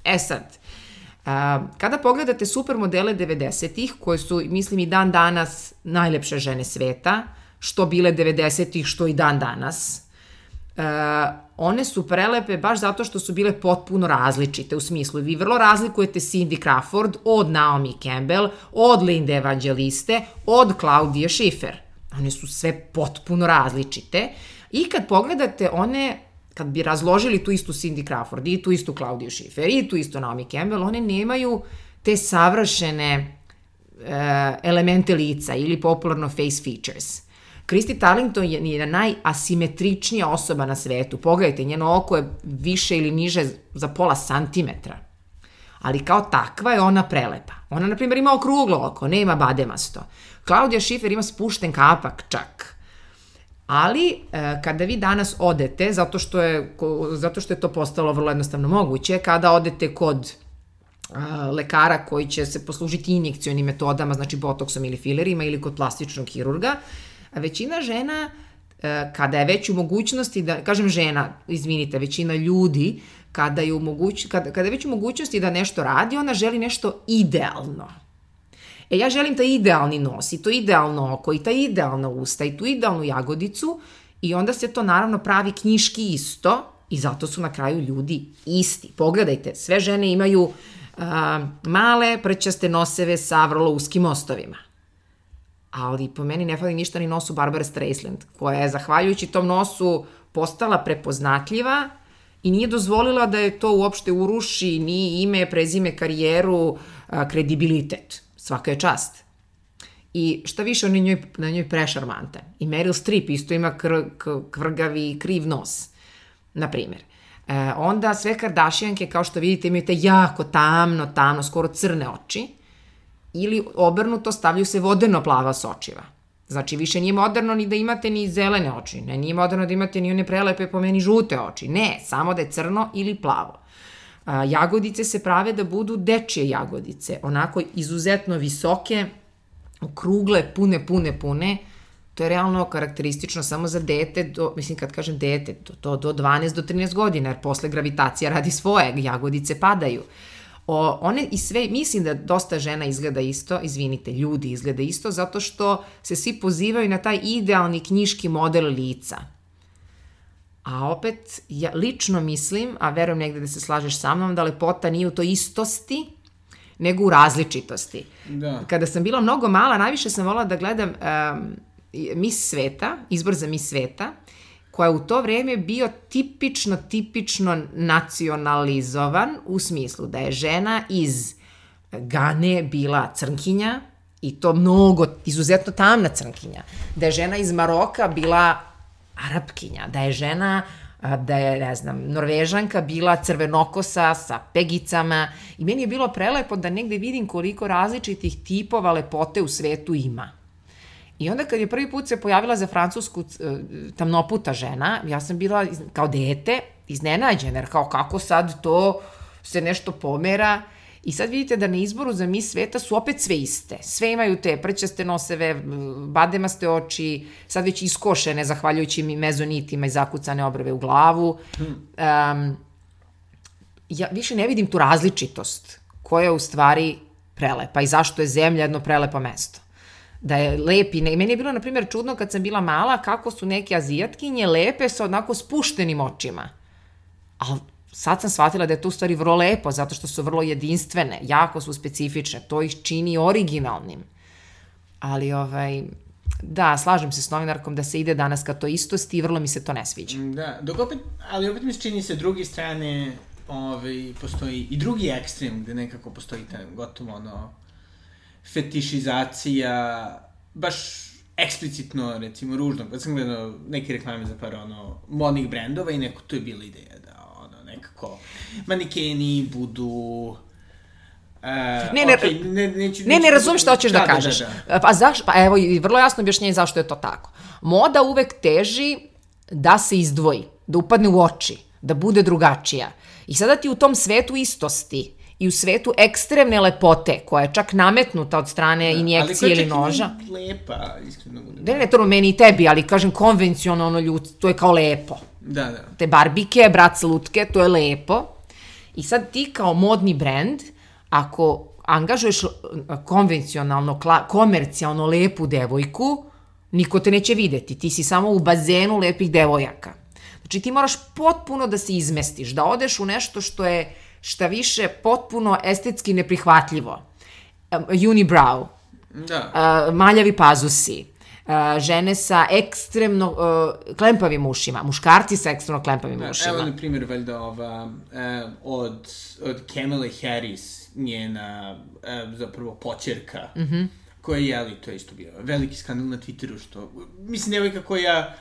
E sad, kada pogledate supermodele 90-ih, koje su, mislim, i dan danas najlepše žene sveta, što bile 90-ih, što i dan danas. E, one su prelepe baš zato što su bile potpuno različite u smislu. Vi vrlo razlikujete Cindy Crawford od Naomi Campbell, od Linde Evangeliste, od Claudia Schiffer. One su sve potpuno različite. I kad pogledate one kad bi razložili tu istu Cindy Crawford i tu istu Claudia Schiffer i tu istu Naomi Campbell, one nemaju te savršene e, elemente lica ili popularno face features. Kristi Tarlington je, je najasimetričnija osoba na svetu. Pogledajte, njeno oko je više ili niže za pola santimetra. Ali kao takva je ona prelepa. Ona, na primjer, ima okruglo oko, nema bademasto. Claudia Schiffer ima spušten kapak čak. Ali, e, kada vi danas odete, zato što, je, zato što je to postalo vrlo jednostavno moguće, kada odete kod a, lekara koji će se poslužiti injekcionim metodama, znači botoksom ili filerima ili kod plastičnog hirurga, većina žena, e, kada je već u mogućnosti da, kažem žena, izvinite, većina ljudi, kada je, u moguć, kada, kada je već u mogućnosti da nešto radi, ona želi nešto idealno. E, ja želim taj idealni nos i to idealno oko i ta idealna usta i tu idealnu jagodicu i onda se to naravno pravi knjiški isto i zato su na kraju ljudi isti. Pogledajte, sve žene imaju uh, male prćaste noseve sa vrlo uskim mostovima ali po meni ne fali ništa ni nosu Barbara Streisand, koja je zahvaljujući tom nosu postala prepoznatljiva i nije dozvolila da je to uopšte uruši ni ime, prezime, karijeru, kredibilitet. Svaka je čast. I šta više, on je njoj, na njoj prešarmantan. I Meryl Streep isto ima kr, kr, kvrgavi kriv nos, na primjer. E, onda sve Kardashianke, kao što vidite, imaju te jako tamno, tamno, skoro crne oči. Ili obrnuto stavljaju se vodeno plava sočiva. Znači, više nije moderno ni da imate ni zelene oči. Ne, nije moderno da imate ni one prelepe po meni žute oči. Ne, samo da je crno ili plavo. A, jagodice se prave da budu dečije jagodice. Onako izuzetno visoke, okrugle, pune, pune, pune. To je realno karakteristično samo za dete, do, mislim kad kažem dete, to, to do 12 do 13 godina, jer posle gravitacija radi svoje, jagodice padaju. O, one i sve, mislim da dosta žena izgleda isto, izvinite, ljudi izgleda isto, zato što se svi pozivaju na taj idealni knjiški model lica. A opet, ja lično mislim, a verujem negde da se slažeš sa mnom, da lepota nije u toj istosti, nego u različitosti. Da. Kada sam bila mnogo mala, najviše sam volala da gledam um, Miss Sveta, izbor za Miss Sveta, koja je u to vreme bio tipično, tipično nacionalizovan u smislu da je žena iz Gane bila crnkinja i to mnogo, izuzetno tamna crnkinja. Da je žena iz Maroka bila arapkinja, da je žena da je, ne znam, norvežanka bila crvenokosa sa pegicama i meni je bilo prelepo da negde vidim koliko različitih tipova lepote u svetu ima. I onda kad je prvi put se pojavila za francusku e, tamnoputa žena, ja sam bila kao dete iznenađena, jer kao kako sad to se nešto pomera. I sad vidite da na izboru za Miss Sveta su opet sve iste. Sve imaju te prćaste noseve, bademaste oči, sad već iskošene zahvaljujući mi mezonitima i zakucane obrve u glavu. Um, ja više ne vidim tu različitost koja je u stvari prelepa i zašto je zemlja jedno prelepo mesto. Da je lepi, ne, meni je bilo, na primjer, čudno kad sam bila mala kako su neke azijatkinje lepe sa onako spuštenim očima. Ali sad sam shvatila da je to u stvari vrlo lepo, zato što su vrlo jedinstvene, jako su specifične, to ih čini originalnim. Ali, ovaj, da, slažem se s novinarkom da se ide danas ka to istosti i vrlo mi se to ne sviđa. Da, dok opet, ali opet mi se čini se druge strane, ovaj, postoji i drugi ekstrem gde nekako postoji ta gotovo ono fetišizacija, baš eksplicitno, recimo, ružno. Kad sam gledao neke reklame za par ono, modnih brendova i neko, to je bila ideja nekako manikeni budu Uh, Ne, ne, okay, ne, neću, Ne, ne razumem šta hoćeš da, da kažeš. Da, da. Pa zašto? Pa evo, i vrlo jasno objašnjenje zašto je to tako. Moda uvek teži da se izdvoji, da upadne u oči, da bude drugačija. I sada ti u tom svetu istosti i u svetu ekstremne lepote, koja je čak nametnuta od strane injekcije ili noža. Ali koja čak i nije lepa, iskreno budem. Ne, ne, to meni i tebi, ali kažem konvencionalno ljud, to je kao lepo. Da, da. Te barbike, brat lutke, to je lepo. I sad ti kao modni brend, ako angažuješ uh, konvencionalno, kla, komercijalno lepu devojku, niko te neće videti. Ti si samo u bazenu lepih devojaka. Znači ti moraš potpuno da se izmestiš, da odeš u nešto što je šta više potpuno estetski neprihvatljivo. Um, unibrow, Da. uh, maljavi pazusi, žene sa ekstremno uh, klempavim ušima, muškarci sa ekstremno klempavim Da, ušima. evo, na primjer, valjda ova, e, od, od Kamala Harris, njena, e, zapravo, počerka, mm. -hmm. koja je, jeli, to je isto bio veliki skandal na Twitteru, što, mislim, devojka koja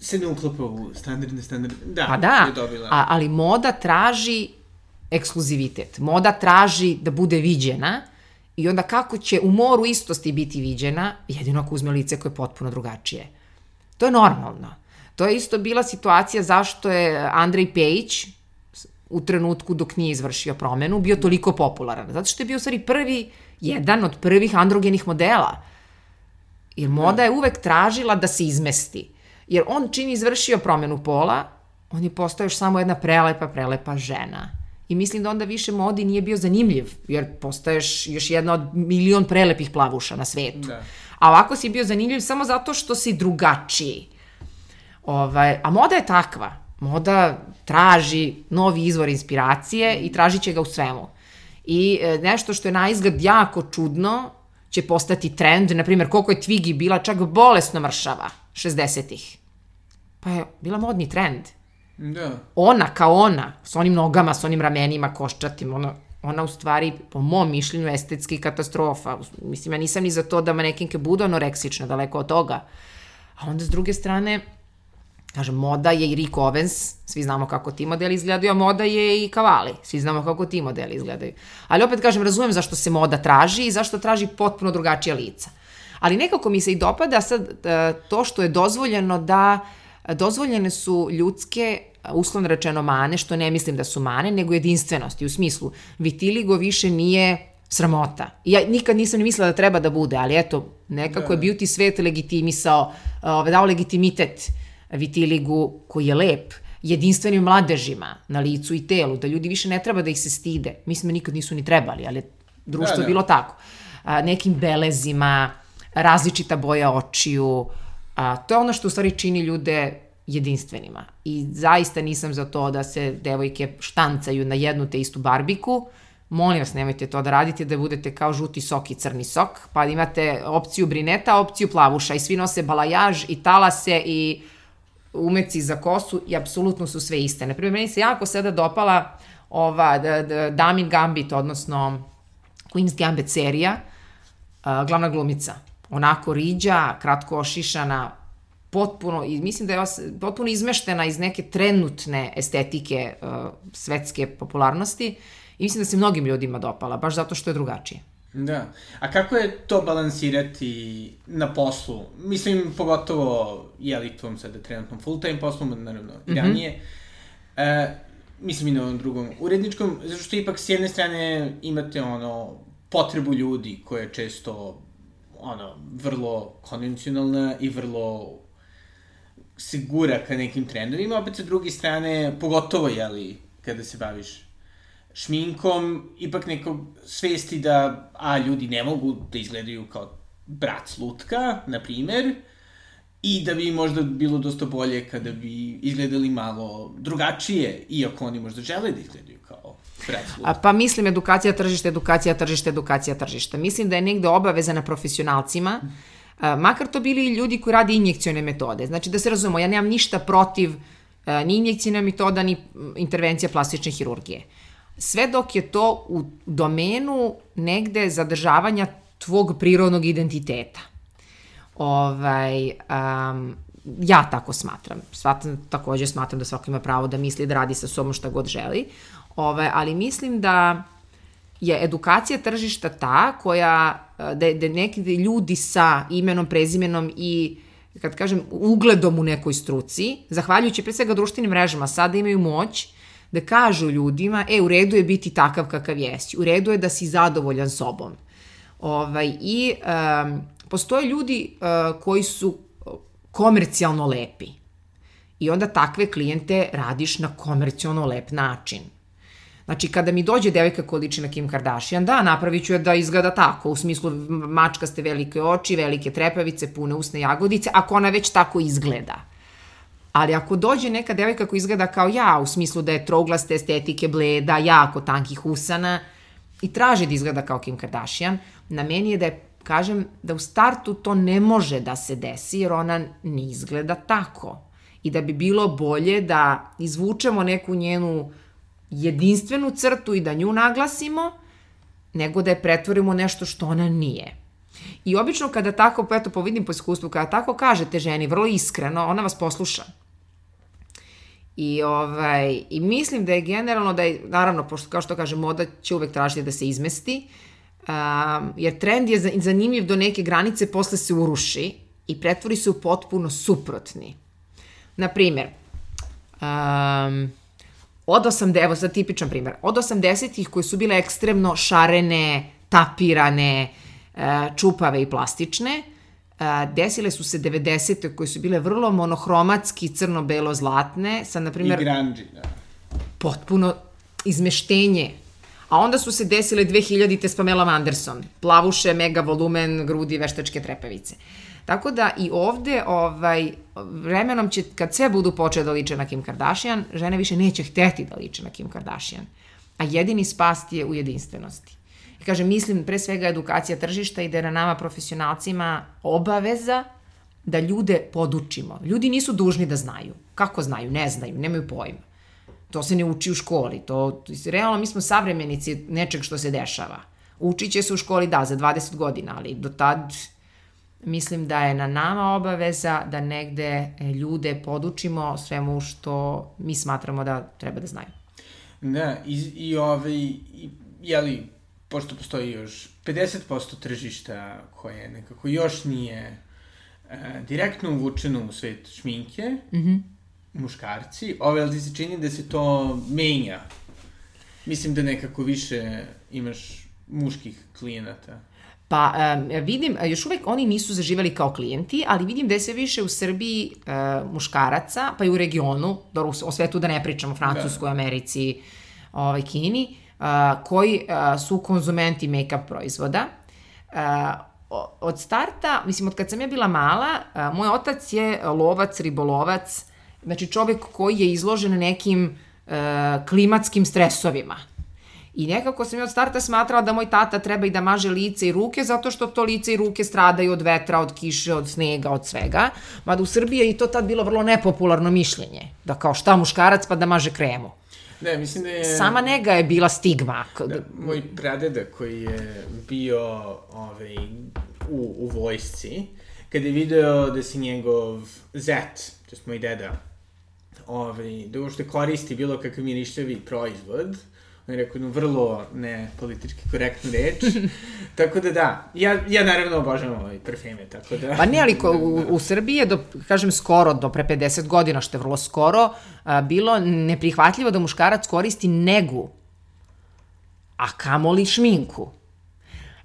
se ne uklapa u standardne standardne, da, Pa da, je dobila. a, ali moda traži ekskluzivitet. Moda traži da bude viđena i onda kako će u moru istosti biti viđena, jedino ako uzme lice koje je potpuno drugačije. To je normalno. To je isto bila situacija zašto je Andrej Pejić u trenutku dok nije izvršio promenu bio toliko popularan. Zato što je bio u stvari prvi, jedan od prvih androgenih modela. Jer moda je uvek tražila da se izmesti. Jer on čini izvršio promenu pola, on je postao još samo jedna prelepa, prelepa žena. I mislim da onda više modi nije bio zanimljiv, jer postaješ još jedna od milion prelepih plavuša na svetu. Da. A ovako si bio zanimljiv samo zato što si drugačiji. Ovaj, a moda je takva. Moda traži novi izvor inspiracije i tražit će ga u svemu. I e, nešto što je na izgled jako čudno će postati trend. Naprimjer, koliko je Twiggy bila čak bolesno mršava 60-ih. Pa je bila modni trend. Da. Ona kao ona, s onim nogama, s onim ramenima, koščatim, ono, ona u stvari, po mom mišljenju, estetski katastrofa. Mislim, ja nisam ni za to da manekinke budu anoreksične, daleko od toga. A onda s druge strane, kažem, moda je i Rick Owens, svi znamo kako ti modeli izgledaju, a moda je i Kavali, svi znamo kako ti modeli izgledaju. Ali opet kažem, razumem zašto se moda traži i zašto traži potpuno drugačija lica. Ali nekako mi se i dopada sad e, to što je dozvoljeno da dozvoljene su ljudske uslovno rečeno mane, što ne mislim da su mane, nego jedinstvenosti. U smislu, vitiligo više nije sramota. Ja nikad nisam ni mislila da treba da bude, ali eto, nekako da. je beauty svet legitimisao, uh, dao legitimitet vitiligu koji je lep, jedinstvenim mladežima na licu i telu, da ljudi više ne treba da ih se stide. Mislim da nikad nisu ni trebali, ali društvo da, da. je bilo tako. A, nekim belezima, različita boja očiju, a, to je ono što u stvari čini ljude jedinstvenima. I zaista nisam za to da se devojke štancaju na jednu te istu barbiku. Molim vas, nemojte to da radite, da budete kao žuti sok i crni sok, pa da imate opciju brineta, opciju plavuša i svi nose balajaž i talase i umeci za kosu i apsolutno su sve iste. Naprimjer, meni se jako sada dopala ova da, da, Damin Gambit, odnosno Queen's Gambit serija, glavna glumica. Onako riđa, kratko ošišana, potpuno, i mislim da je potpuno izmeštena iz neke trenutne estetike uh, svetske popularnosti i mislim da se mnogim ljudima dopala, baš zato što je drugačije. Da. A kako je to balansirati na poslu? Mislim, pogotovo, jeli, tvom sada trenutnom full-time poslom, naravno, ranije. Mm -hmm. e, mislim i na ovom drugom uredničkom, zato što ipak s jedne strane imate ono, potrebu ljudi koja je često ono, vrlo konvencionalna i vrlo se gura ka nekim trendovima, opet sa druge strane, pogotovo, jeli, kada se baviš šminkom, ipak neko svesti da, a, ljudi ne mogu da izgledaju kao brat slutka, na primer, i da bi možda bilo dosta bolje kada bi izgledali malo drugačije, iako oni možda žele da izgledaju kao brat slutka. A, pa mislim edukacija tržišta, edukacija tržišta, edukacija tržišta. Mislim da je negde obaveza na profesionalcima, makar to bili ljudi koji rade injekcione metode. Znači da se razumemo, ja nemam ništa protiv ni injekcijna metoda, ni intervencija plastične hirurgije. Sve dok je to u domenu negde zadržavanja tvog prirodnog identiteta. Ovaj, um, ja tako smatram. Svatam, takođe smatram da svako ima pravo da misli da radi sa sobom šta god želi. Ovaj, ali mislim da je edukacija tržišta ta koja, da, da neki ljudi sa imenom, prezimenom i kad kažem ugledom u nekoj struci, zahvaljujući pre svega društvenim mrežama, sada imaju moć da kažu ljudima, e, u redu je biti takav kakav jesi, u redu je da si zadovoljan sobom. Ovaj, I um, postoje ljudi uh, koji su komercijalno lepi. I onda takve klijente radiš na komercijalno lep način. Znači, kada mi dođe devojka koja liči na Kim Kardashian, da, napravit ću je da izgleda tako, u smislu mačkaste velike oči, velike trepavice, pune usne jagodice, ako ona već tako izgleda. Ali ako dođe neka devojka koja izgleda kao ja, u smislu da je trouglaste estetike, bleda, jako tankih usana, i traži da izgleda kao Kim Kardashian, na meni je da je, kažem, da u startu to ne može da se desi, jer ona ne izgleda tako. I da bi bilo bolje da izvučemo neku njenu jedinstvenu crtu i da nju naglasimo, nego da je pretvorimo nešto što ona nije. I obično kada tako, eto, povidim po iskustvu, kada tako kažete ženi, vrlo iskreno, ona vas posluša. I, ovaj, I mislim da je generalno da je, naravno, pošto kao što kaže, moda će uvek tražiti da se izmesti, um, jer trend je zanimljiv do neke granice, posle se uruši i pretvori se u potpuno suprotni. Naprimer, um, od 80, evo sad tipičan primer, od 80-ih koje su bile ekstremno šarene, tapirane, e, čupave i plastične, e, desile su se 90. koje su bile vrlo monohromatski crno-belo-zlatne, sa, na primjer... I grungy, da. Potpuno izmeštenje. A onda su se desile 2000-te s Pamela Anderson. Plavuše, mega volumen, grudi, veštačke trepavice. Tako da i ovde, ovaj, vremenom će, kad sve budu počeli da liče na Kim Kardashian, žene više neće hteti da liče na Kim Kardashian. A jedini spas je u jedinstvenosti. I kaže, mislim, pre svega edukacija tržišta i da je na nama profesionalcima obaveza da ljude podučimo. Ljudi nisu dužni da znaju. Kako znaju? Ne znaju, nemaju pojma. To se ne uči u školi. To, realno, mi smo savremenici nečeg što se dešava. Učit će se u školi, da, za 20 godina, ali do tad mislim da je na nama obaveza da negde e, ljude podučimo svemu što mi smatramo da treba da znaju. Da, i, i ovaj, i, jeli, pošto postoji još 50% tržišta koje nekako još nije e, direktno uvučeno u svet šminke, mm -hmm. Muškarci, ove, ali ti se čini da se to menja. Mislim da nekako više imaš muških klijenata. Pa um, vidim, još uvek oni nisu zaživali kao klijenti, ali vidim da je sve više u Srbiji uh, muškaraca, pa i u regionu, dobro, o svetu da ne pričamo, Francuskoj, da. Americi, ovaj, Kini, uh, koji uh, su konzumenti make-up proizvoda. Uh, od starta, mislim, od kad sam ja bila mala, uh, moj otac je lovac, ribolovac, znači čovek koji je izložen nekim uh, klimatskim stresovima I nekako sam ja od starta smatrala da moj tata treba i da maže lice i ruke, zato što to lice i ruke stradaju od vetra, od kiše, od snega, od svega. Mada u Srbiji je i to tad bilo vrlo nepopularno mišljenje. Da kao šta muškarac pa da maže kremu. Ne, mislim da je... Sama nega je bila stigma. Da, moj pradeda koji je bio ovaj, u, u vojsci, kad je video da se njegov zet, to je moj deda, ovaj, da uopšte koristi bilo kakav mirišljavi proizvod, on je rekao jednu vrlo ne politički korektnu reč. tako da da, ja, ja naravno obožavam ovaj parfeme, tako da... Pa ne, ali ko, u, u Srbiji je, do, kažem, skoro, do pre 50 godina, što je vrlo skoro, a, bilo neprihvatljivo da muškarac koristi negu, a kamoli šminku.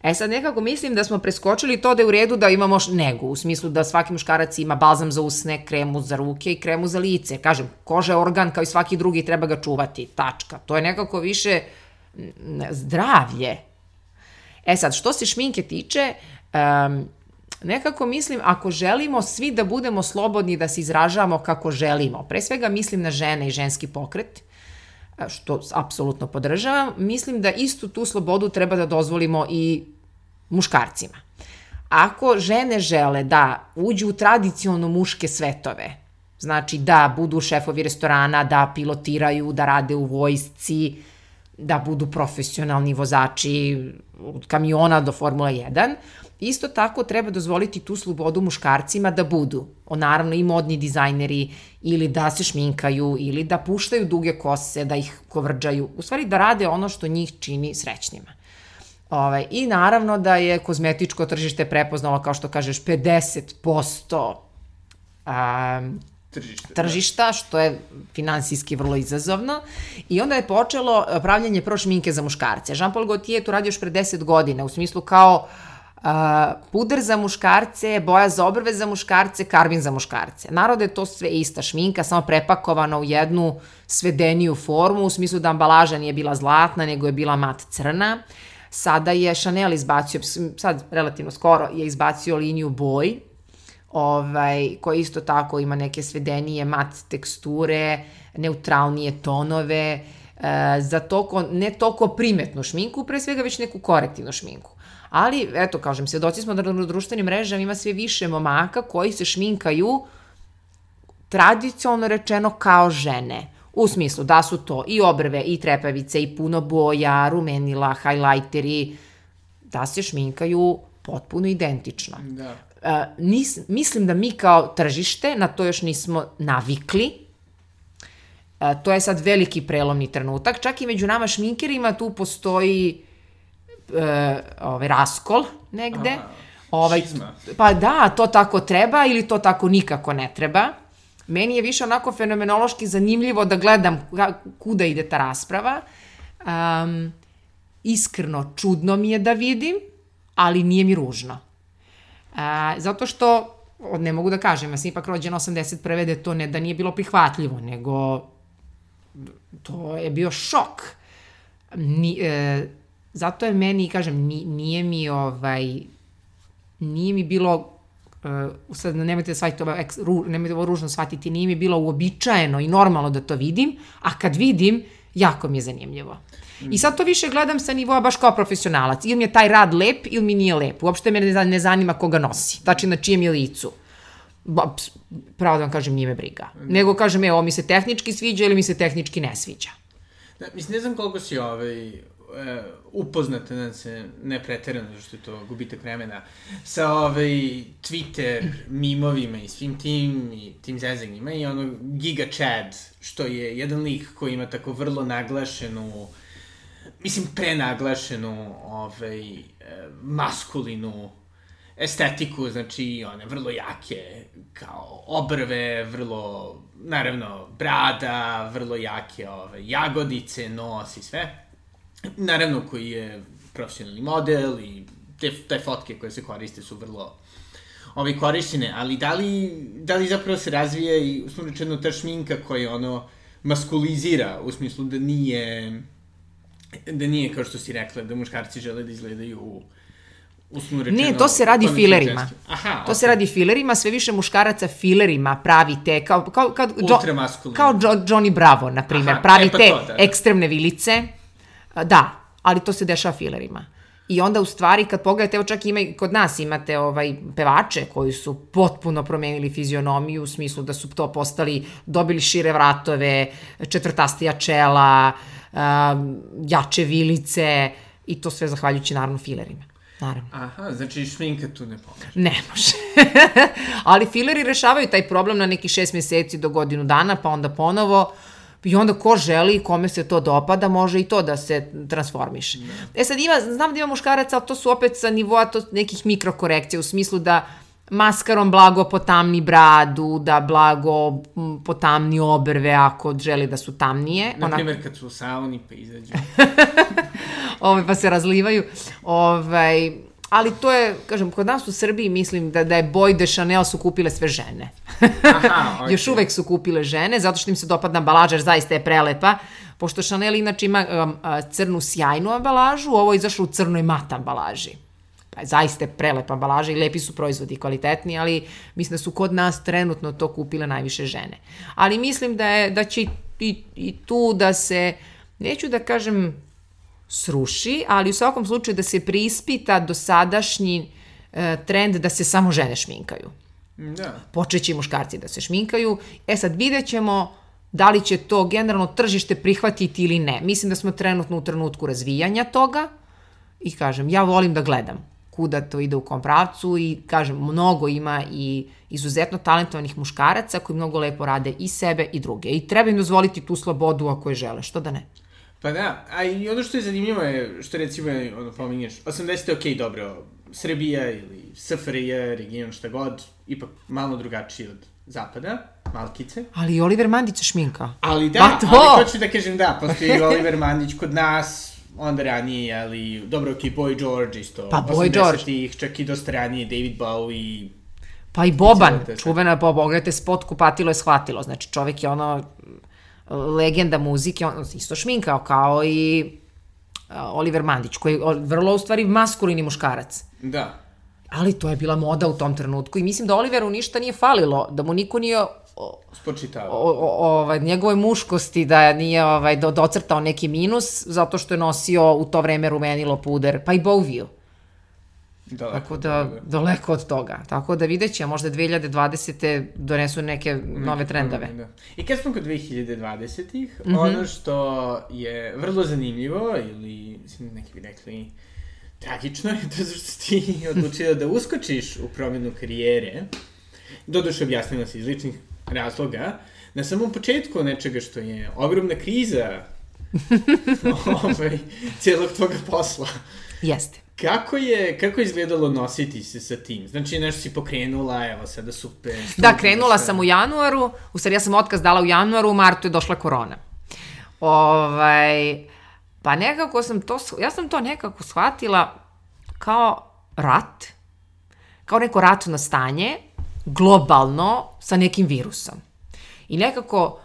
E sad nekako mislim da smo preskočili to da je u redu da imamo negu, u smislu da svaki muškarac ima balzam za usne, kremu za ruke i kremu za lice. Kažem, koža je organ kao i svaki drugi, treba ga čuvati, tačka. To je nekako više zdravlje. E sad, što se šminke tiče, um, nekako mislim, ako želimo svi da budemo slobodni da se izražavamo kako želimo, pre svega mislim na žene i ženski pokret, što apsolutno podržavam, mislim da istu tu slobodu treba da dozvolimo i muškarcima. Ako žene žele da uđu u tradicionalno muške svetove, znači da budu šefovi restorana, da pilotiraju, da rade u vojsci, da budu profesionalni vozači od kamiona do Formula 1, Isto tako treba dozvoliti tu slobodu muškarcima da budu, o, naravno i modni dizajneri, ili da se šminkaju, ili da puštaju duge kose, da ih kovrđaju, u stvari da rade ono što njih čini srećnima. Ove, ovaj, I naravno da je kozmetičko tržište prepoznalo, kao što kažeš, 50% um, tržišta, da. tržišta da. što je finansijski vrlo izazovno. I onda je počelo pravljanje pro šminke za muškarce. Jean-Paul Gaultier je to radio još pre 10 godina, u smislu kao uh, Uh, puder za muškarce, boja za obrve za muškarce, karbin za muškarce. Narode je to sve ista šminka, samo prepakovana u jednu svedeniju formu, u smislu da ambalaža nije bila zlatna, nego je bila mat crna. Sada je Chanel izbacio, sad relativno skoro, je izbacio liniju boj, ovaj, koja isto tako ima neke svedenije mat teksture, neutralnije tonove, e, za toko, ne toko primetnu šminku, pre svega već neku korektivnu šminku. Ali, eto, kažem, svedoci smo da na društvenim mrežama ima sve više momaka koji se šminkaju tradicionalno rečeno kao žene. U smislu da su to i obrve, i trepavice, i puno boja, rumenila, hajlajteri, da se šminkaju potpuno identično. Da. Uh, nis, mislim da mi kao tržište na to još nismo navikli. Uh, to je sad veliki prelomni trenutak. Čak i među nama šminkerima tu postoji e, ovaj, raskol negde. Aha, ovaj, šizma. Pa da, to tako treba ili to tako nikako ne treba. Meni je više onako fenomenološki zanimljivo da gledam kuda ide ta rasprava. Um, iskreno, čudno mi je da vidim, ali nije mi ružno. Uh, zato što, ne mogu da kažem, ja sam ipak rođena 81. da to ne da nije bilo prihvatljivo, nego to je bio šok. Ni, e, Zato je meni, kažem, nije mi ovaj, nije mi bilo uh, sad nemojte da shvatite ovo, ru, nemojte ovo ružno shvatiti, nije mi bilo uobičajeno i normalno da to vidim, a kad vidim, jako mi je zanimljivo. I sad to više gledam sa nivoa baš kao profesionalac. Ili mi je taj rad lep, ili mi nije lep. Uopšte me ne zanima koga nosi. Znači na čijem je licu. ba, pravo da vam kažem, nije me briga. Nego kažem, e, ovo mi se tehnički sviđa ili mi se tehnički ne sviđa. Da, mislim, ne znam koliko si ovaj, e, upoznata, da se ne preterano, što je to gubitak vremena, sa ovaj Twitter mimovima i svim tim, i tim zezanjima i ono Giga Chad, što je jedan lik koji ima tako vrlo naglašenu, mislim, prenaglašenu ovaj, e, maskulinu estetiku, znači one vrlo jake kao obrve, vrlo, naravno, brada, vrlo jake ove, jagodice, nos i sve. Naravno, koji je profesionalni model i te, te fotke koje se koriste su vrlo ove, korišćene, ali da li, da li zapravo se razvija i, uslovno rečeno, ta šminka koja ono maskulizira, u smislu da nije da nije, kao što si rekla, da muškarci žele da izgledaju uslovno rečeno... Ne, to se radi filerima. Aha, To okay. se radi filerima, sve više muškaraca filerima pravi te, kao, kao, kao, Ultramaskulini. kao jo, Johnny Bravo, na primjer, Aha, pravi e, pa te to, da, da. ekstremne vilice. Da, ali to se dešava filerima. I onda u stvari kad pogledate, evo čak ima i kod nas imate ovaj pevače koji su potpuno promenili fizionomiju u smislu da su to postali, dobili šire vratove, četvrtastija čela, um, jače vilice i to sve zahvaljujući naravno filerima. Naravno. Aha, znači šminka tu ne pomaže. Ne može. Ali fileri rešavaju taj problem na neki šest meseci do godinu dana, pa onda ponovo I onda ko želi, kome se to dopada, može i to da se transformiše. E sad ima, znam da ima muškaraca, ali to su opet sa nivoa to nekih mikrokorekcija, u smislu da maskarom blago potamni bradu, da blago potamni obrve ako želi da su tamnije. Na primjer, kad su u sauni pa izađu. ovaj, pa se razlivaju. Ovaj, ali to je, kažem, kod nas u Srbiji mislim da, da je Boy de Chanel su kupile sve žene. Aha, Još uvek su kupile žene, zato što im se dopadna ambalaža, zaista je prelepa. Pošto Chanel inače ima um, a, crnu sjajnu ambalažu, ovo je izašlo u crnoj mat ambalaži. Pa zaista je prelepa ambalaža i lepi su proizvodi kvalitetni, ali mislim da su kod nas trenutno to kupile najviše žene. Ali mislim da, je, da će i, i, i tu da se, neću da kažem sruši, ali u svakom slučaju da se preispita dosadašnji e, trend da se samo žene šminkaju Da. počeće i muškarci da se šminkaju. E sad vidjet ćemo da li će to generalno tržište prihvatiti ili ne. Mislim da smo trenutno u trenutku razvijanja toga i kažem, ja volim da gledam kuda to ide u kom pravcu i kažem, mnogo ima i izuzetno talentovanih muškaraca koji mnogo lepo rade i sebe i druge. I treba im dozvoliti tu slobodu ako je žele, što da ne. Pa da, a i ono što je zanimljivo je, što recimo, ono, pominješ, 80. je okej, dobro, Srbija ili SFRJ, region, šta god, ipak malo drugačiji od zapada, malkice. Ali i Oliver Mandić se šminka. Ali da, Pa to! ali hoću da kažem da, postoji Oliver Mandić kod nas, onda ranije, ali dobro, okej, Boy George isto. Pa Boy George. 80-ih, čak i dosta ranije, David Bowie, Pa i Boban, sve. čuvena, pa pogledajte spot Kupatilo je shvatilo. Znači čovek je ono legenda muzike, on isto šminkao kao i Oliver Mandić, koji je vrlo u stvari maskulini muškarac. da. Ali to je bila moda u tom trenutku i mislim da Oliveru ništa nije falilo, da mu niko nije o, Spočitava. o, o, ovaj, njegove muškosti da nije ovaj, do, docrtao neki minus zato što je nosio u to vreme rumenilo puder, pa i Boviju. Daleko Tako da, toga. daleko od toga. Tako da vidjet će, možda 2020. donesu neke nove trendove. Da. I kad smo kod 2020-ih, Mhm. ono što je vrlo zanimljivo, ili mislim, neki bi rekli tragično, je to što si ti odlučila da uskočiš u promjenu karijere. Doduše objasnila si iz ličnih razloga. Na samom početku nečega što je ogromna kriza ovaj, cijelog toga posla. Jeste. Kako je, kako je izgledalo nositi se sa tim? Znači, nešto si pokrenula, evo sada super. Da, studij, krenula sve. sam u januaru, u stvari ja sam otkaz dala u januaru, u martu je došla korona. Ovaj, pa nekako sam to, ja sam to nekako shvatila kao rat, kao neko ratno stanje, globalno, sa nekim virusom. I nekako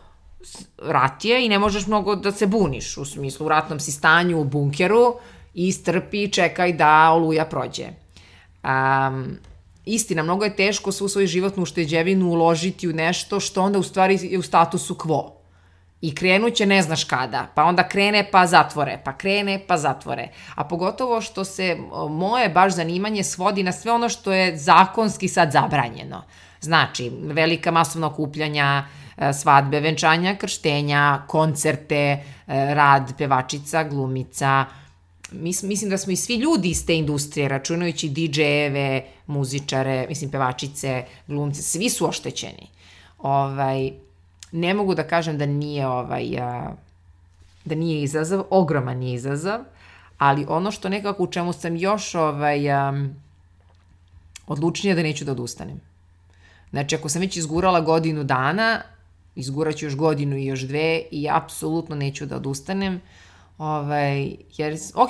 rat je i ne možeš mnogo da se buniš, u smislu u ratnom si stanju u bunkeru i strpi čekaj da oluja prođe. Um, istina, mnogo je teško svu svoju životnu ušteđevinu uložiti u nešto što onda u stvari je u statusu quo. I krenuće ne znaš kada, pa onda krene pa zatvore, pa krene pa zatvore. A pogotovo što se moje baš zanimanje svodi na sve ono što je zakonski sad zabranjeno. Znači, velika masovna okupljanja, e, svadbe, venčanja, krštenja, koncerte, e, rad pevačica, glumica, Mis, mislim da smo i svi ljudi iz te industrije, računajući DJ-eve, muzičare, mislim pevačice, glumce, svi su oštećeni. Ovaj, ne mogu da kažem da nije ovaj, a, da nije izazov, ogroman je izazov, ali ono što nekako u čemu sam još ovaj, a, odlučnija da neću da odustanem. Znači, ako sam već izgurala godinu dana, izguraću još godinu i još dve i apsolutno neću da odustanem. Ovaj, jer, ok,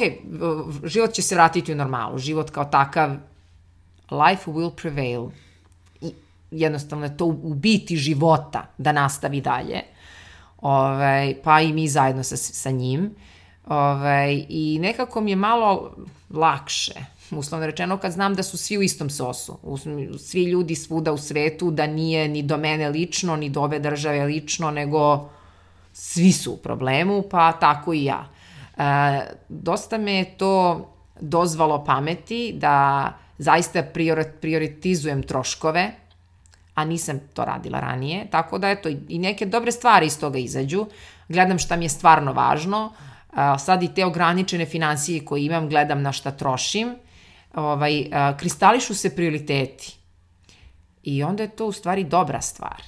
život će se vratiti u normalu. Život kao takav, life will prevail. I jednostavno je to u biti života da nastavi dalje. Ovaj, pa i mi zajedno sa, sa njim. Ovaj, I nekako mi je malo lakše uslovno rečeno, kad znam da su svi u istom sosu, svi ljudi svuda u svetu, da nije ni do mene lično, ni do ove države lično, nego svi su u problemu, pa tako i ja. E, dosta me je to dozvalo pameti da zaista prioritizujem troškove, a nisam to radila ranije, tako da eto i neke dobre stvari iz toga izađu. Gledam šta mi je stvarno važno, sad i te ograničene financije koje imam gledam na šta trošim ovaj, a, kristališu se prioriteti. I onda je to u stvari dobra stvar.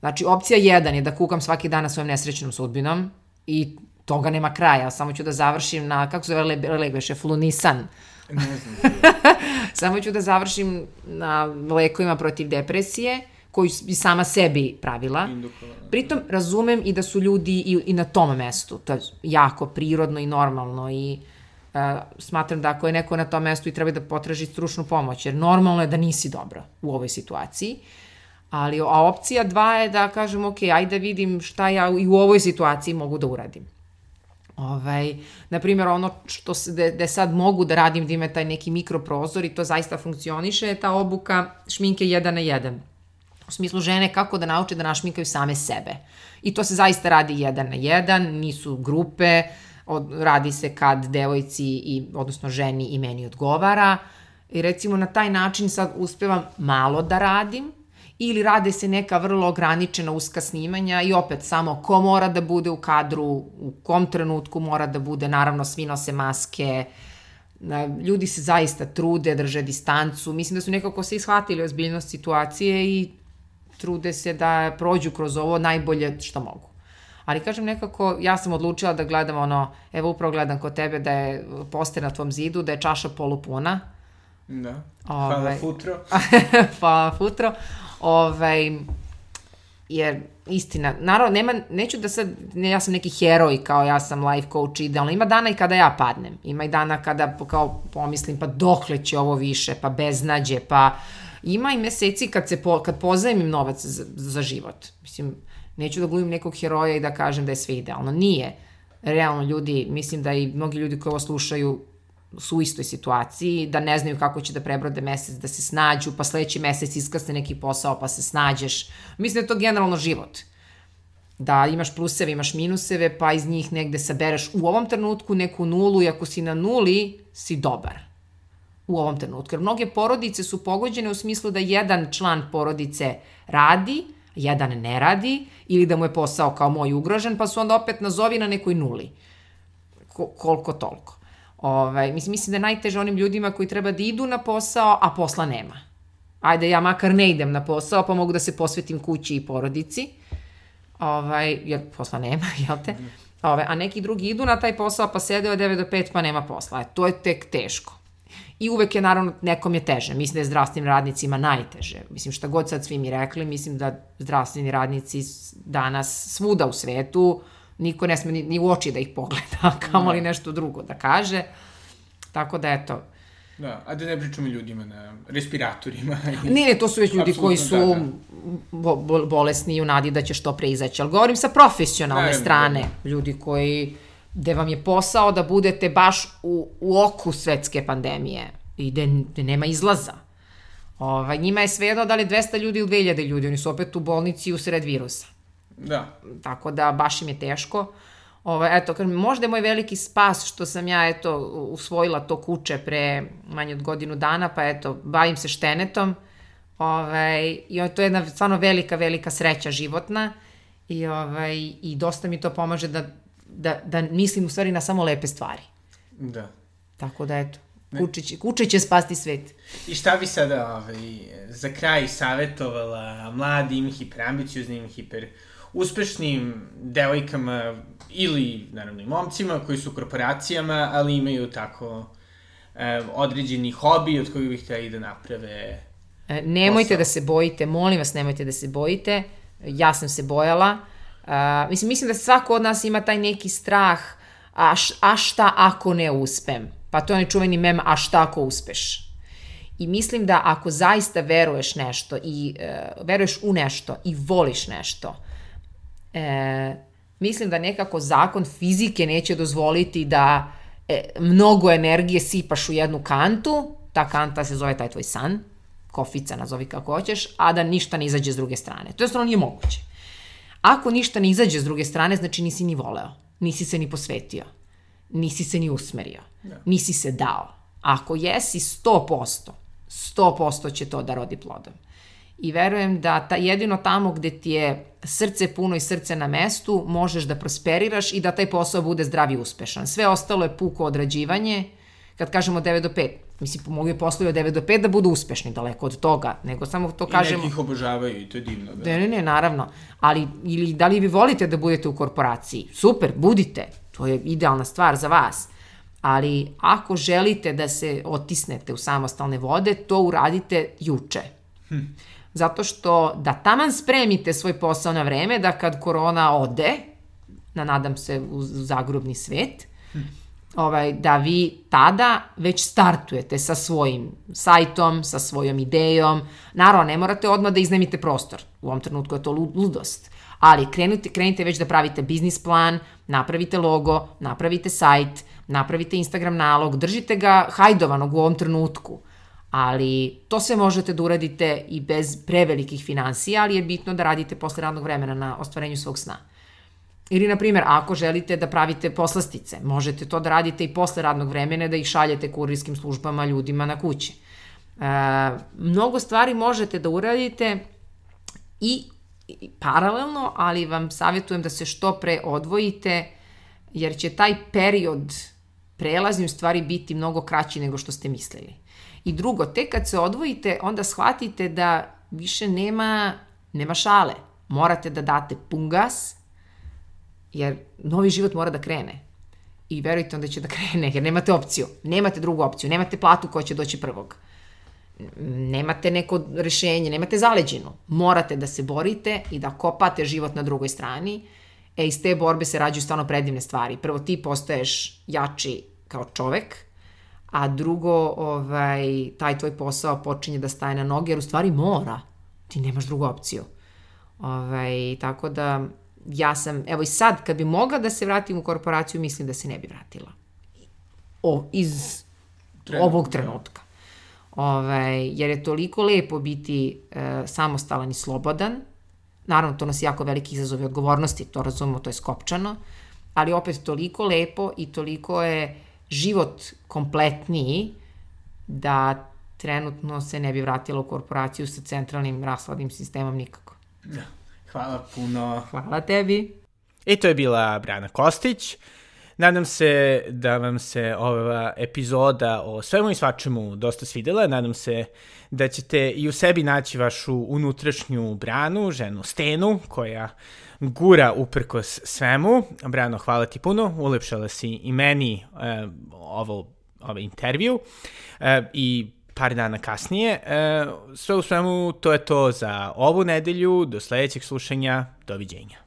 Znači, opcija jedan je da kukam svaki dan na svojom nesrećnom sudbinom i toga nema kraja, samo ću da završim na, kako se zove legveše, flunisan. Ne znam. samo ću da završim na lekovima protiv depresije, koju bi sama sebi pravila. Pritom razumem i da su ljudi i, i na tom mestu. To je jako prirodno i normalno i Uh, smatram da ako je neko na tom mestu i treba da potraži stručnu pomoć, jer normalno je da nisi dobro u ovoj situaciji, ali a opcija dva je da kažem, ok, ajde da vidim šta ja i u ovoj situaciji mogu da uradim. Ovaj, na primjer, ono što se, de, de sad mogu da radim, da ima taj neki mikroprozor i to zaista funkcioniše, je ta obuka šminke 1 na 1. U smislu žene kako da nauče da našminkaju same sebe. I to se zaista radi 1 na 1, nisu grupe, od, radi se kad devojci i, odnosno ženi i meni odgovara i recimo na taj način sad uspevam malo da radim ili rade se neka vrlo ograničena uska snimanja i opet samo ko mora da bude u kadru, u kom trenutku mora da bude, naravno svi nose maske, ljudi se zaista trude, drže distancu, mislim da su nekako se ishvatili ozbiljnost situacije i trude se da prođu kroz ovo najbolje što mogu. Ali kažem nekako, ja sam odlučila da gledam ono, evo upravo gledam kod tebe da je poster na tvom zidu, da je čaša polupuna. Da. Hvala Ove, futro. Hvala futro. Ovaj, jer istina, naravno, nema, neću da sad, ne, ja sam neki heroj kao ja sam life coach idealno, ima dana i kada ja padnem, ima i dana kada kao pomislim pa dokle će ovo više, pa beznađe, pa ima i meseci kad se po, kad pozajemim novac za, za život. Mislim, neću da glumim nekog heroja i da kažem da je sve idealno. Nije. Realno ljudi, mislim da i mnogi ljudi koji ovo slušaju su u istoj situaciji, da ne znaju kako će da prebrode mesec, da se snađu, pa sledeći mesec iskasne neki posao, pa se snađeš. Mislim da je to generalno život. Da imaš pluseve, imaš minuseve, pa iz njih negde sabereš u ovom trenutku neku nulu i ako si na nuli, si dobar u ovom trenutku. Jer mnoge porodice su pogođene u smislu da jedan član porodice radi, jedan ne radi ili da mu je posao kao moj ugrožen, pa su onda opet nazovi na nekoj nuli. Ko, koliko toliko. Ovaj, mislim, mislim da je najteže onim ljudima koji treba da idu na posao, a posla nema. Ajde, ja makar ne idem na posao, pa mogu da se posvetim kući i porodici. Ovaj, jer posla nema, jel te? Ove, a neki drugi idu na taj posao, pa sede od 9 do 5, pa nema posla. E, to je tek teško. I uvek je naravno nekom je teže. Mislim da je zdravstvenim radnicima najteže. Mislim šta god sad svi mi rekli, mislim da zdravstveni radnici danas svuda u svetu niko ne sme ni, ni u oči da ih pogleda, kamo li nešto drugo da kaže. Tako da eto, Da, a da ne pričamo ljudima na respiratorima. ne, ne, to su već ljudi koji su da, da. Bo, bo, bolesni i u nadi da će što pre izaći. Ali govorim sa profesionalne da, strane. Da, da. Ljudi koji gde vam je posao da budete baš u, u oku svetske pandemije i gde, gde nema izlaza. Ovaj, njima je svejedno da li 200 ljudi ili 2000 ljudi, oni su opet u bolnici u sred virusa. Da. Tako da baš im je teško. Ovaj, eto, kažem, možda je moj veliki spas što sam ja, eto, usvojila to kuće pre manje od godinu dana, pa eto, bavim se štenetom. Ovaj, I to je jedna stvarno velika, velika sreća životna. I, ovaj, I dosta mi to pomaže da, da, da mislim u stvari na samo lepe stvari. Da. Tako da, eto, će, kuće će spasti svet. I šta bi sada ovaj, za kraj savjetovala mladim, hiperambicioznim, hiper uspešnim devojkama ili, naravno, i momcima koji su u korporacijama, ali imaju tako e, određeni hobi od kojih bih htjeli da naprave E, nemojte posao. da se bojite, molim vas nemojte da se bojite. Ja sam se bojala. Uh, mislim, mislim da svako od nas ima taj neki strah, a, š, a šta ako ne uspem? Pa to je onaj čuveni mem, a šta ako uspeš? I mislim da ako zaista veruješ nešto i uh, veruješ u nešto i voliš nešto, uh, mislim da nekako zakon fizike neće dozvoliti da e, mnogo energije sipaš u jednu kantu, ta kanta se zove taj tvoj san, kofica, nazovi kako hoćeš, a da ništa ne izađe s druge strane. To je stvarno nije moguće. Ako ništa ne izađe s druge strane, znači nisi ni voleo, nisi se ni posvetio, nisi se ni usmerio, ja. nisi se dao. Ako jesi 100%, 100% će to da rodi plodom. I verujem da ta, jedino tamo gde ti je srce puno i srce na mestu, možeš da prosperiraš i da taj posao bude zdrav i uspešan. Sve ostalo je puko odrađivanje, kad kažemo 9 do 5, mislim, mogu je poslovi od 9 do 5 da budu uspešni, daleko od toga, nego samo to kažemo... I nekih obožavaju i to je divno. Da. Ne, ne, ne, naravno. Ali, ili da li vi volite da budete u korporaciji? Super, budite. To je idealna stvar za vas. Ali ako želite da se otisnete u samostalne vode, to uradite juče. Hm. Zato što da taman spremite svoj posao na vreme, da kad korona ode, na nadam se u zagrobni svet, ovaj, da vi tada već startujete sa svojim sajtom, sa svojom idejom. Naravno, ne morate odmah da iznajmite prostor. U ovom trenutku je to ludost. Ali krenite, krenite već da pravite biznis plan, napravite logo, napravite sajt, napravite Instagram nalog, držite ga hajdovanog u ovom trenutku. Ali to sve možete da uradite i bez prevelikih financija, ali je bitno da radite posle radnog vremena na ostvarenju svog sna. Ili, na primjer, ako želite da pravite poslastice, možete to da radite i posle radnog vremena, da ih šaljete kurirskim službama ljudima na kući. E, mnogo stvari možete da uradite i, i paralelno, ali vam savjetujem da se što pre odvojite, jer će taj period prelazni u stvari biti mnogo kraći nego što ste mislili. I drugo, tek kad se odvojite, onda shvatite da više nema, nema šale. Morate da date pun gas, jer novi život mora da krene. I verujte onda će da krene, jer nemate opciju. Nemate drugu opciju, nemate platu koja će doći prvog. Nemate neko rešenje, nemate zaleđinu. Morate da se borite i da kopate život na drugoj strani. E, iz te borbe se rađuju stvarno predivne stvari. Prvo, ti postaješ jači kao čovek, a drugo, ovaj, taj tvoj posao počinje da staje na noge, jer u stvari mora. Ti nemaš drugu opciju. Ovaj, tako da, ja sam, evo i sad, kad bi mogla da se vratim u korporaciju, mislim da se ne bi vratila. O, iz Trenutno. ovog trenutka. Ovaj, jer je toliko lepo biti e, samostalan i slobodan. Naravno, to nas jako veliki izazov i odgovornosti, to razumemo, to je skopčano, ali opet toliko lepo i toliko je život kompletniji da trenutno se ne bi vratila u korporaciju sa centralnim rasladnim sistemom nikako. Da. Hvala puno. Hvala tebi. I to je bila Brana Kostić. Nadam se da vam se ova epizoda o svemu i svačemu dosta svidela. Nadam se da ćete i u sebi naći vašu unutrašnju Branu, ženu Stenu, koja gura uprkos svemu. Brano, hvala ti puno. Ulepšala si i meni e, ovo, ovaj intervju. E, I par dana kasnije. E, sve u svemu, to je to za ovu nedelju. Do sledećeg slušanja. Doviđenja.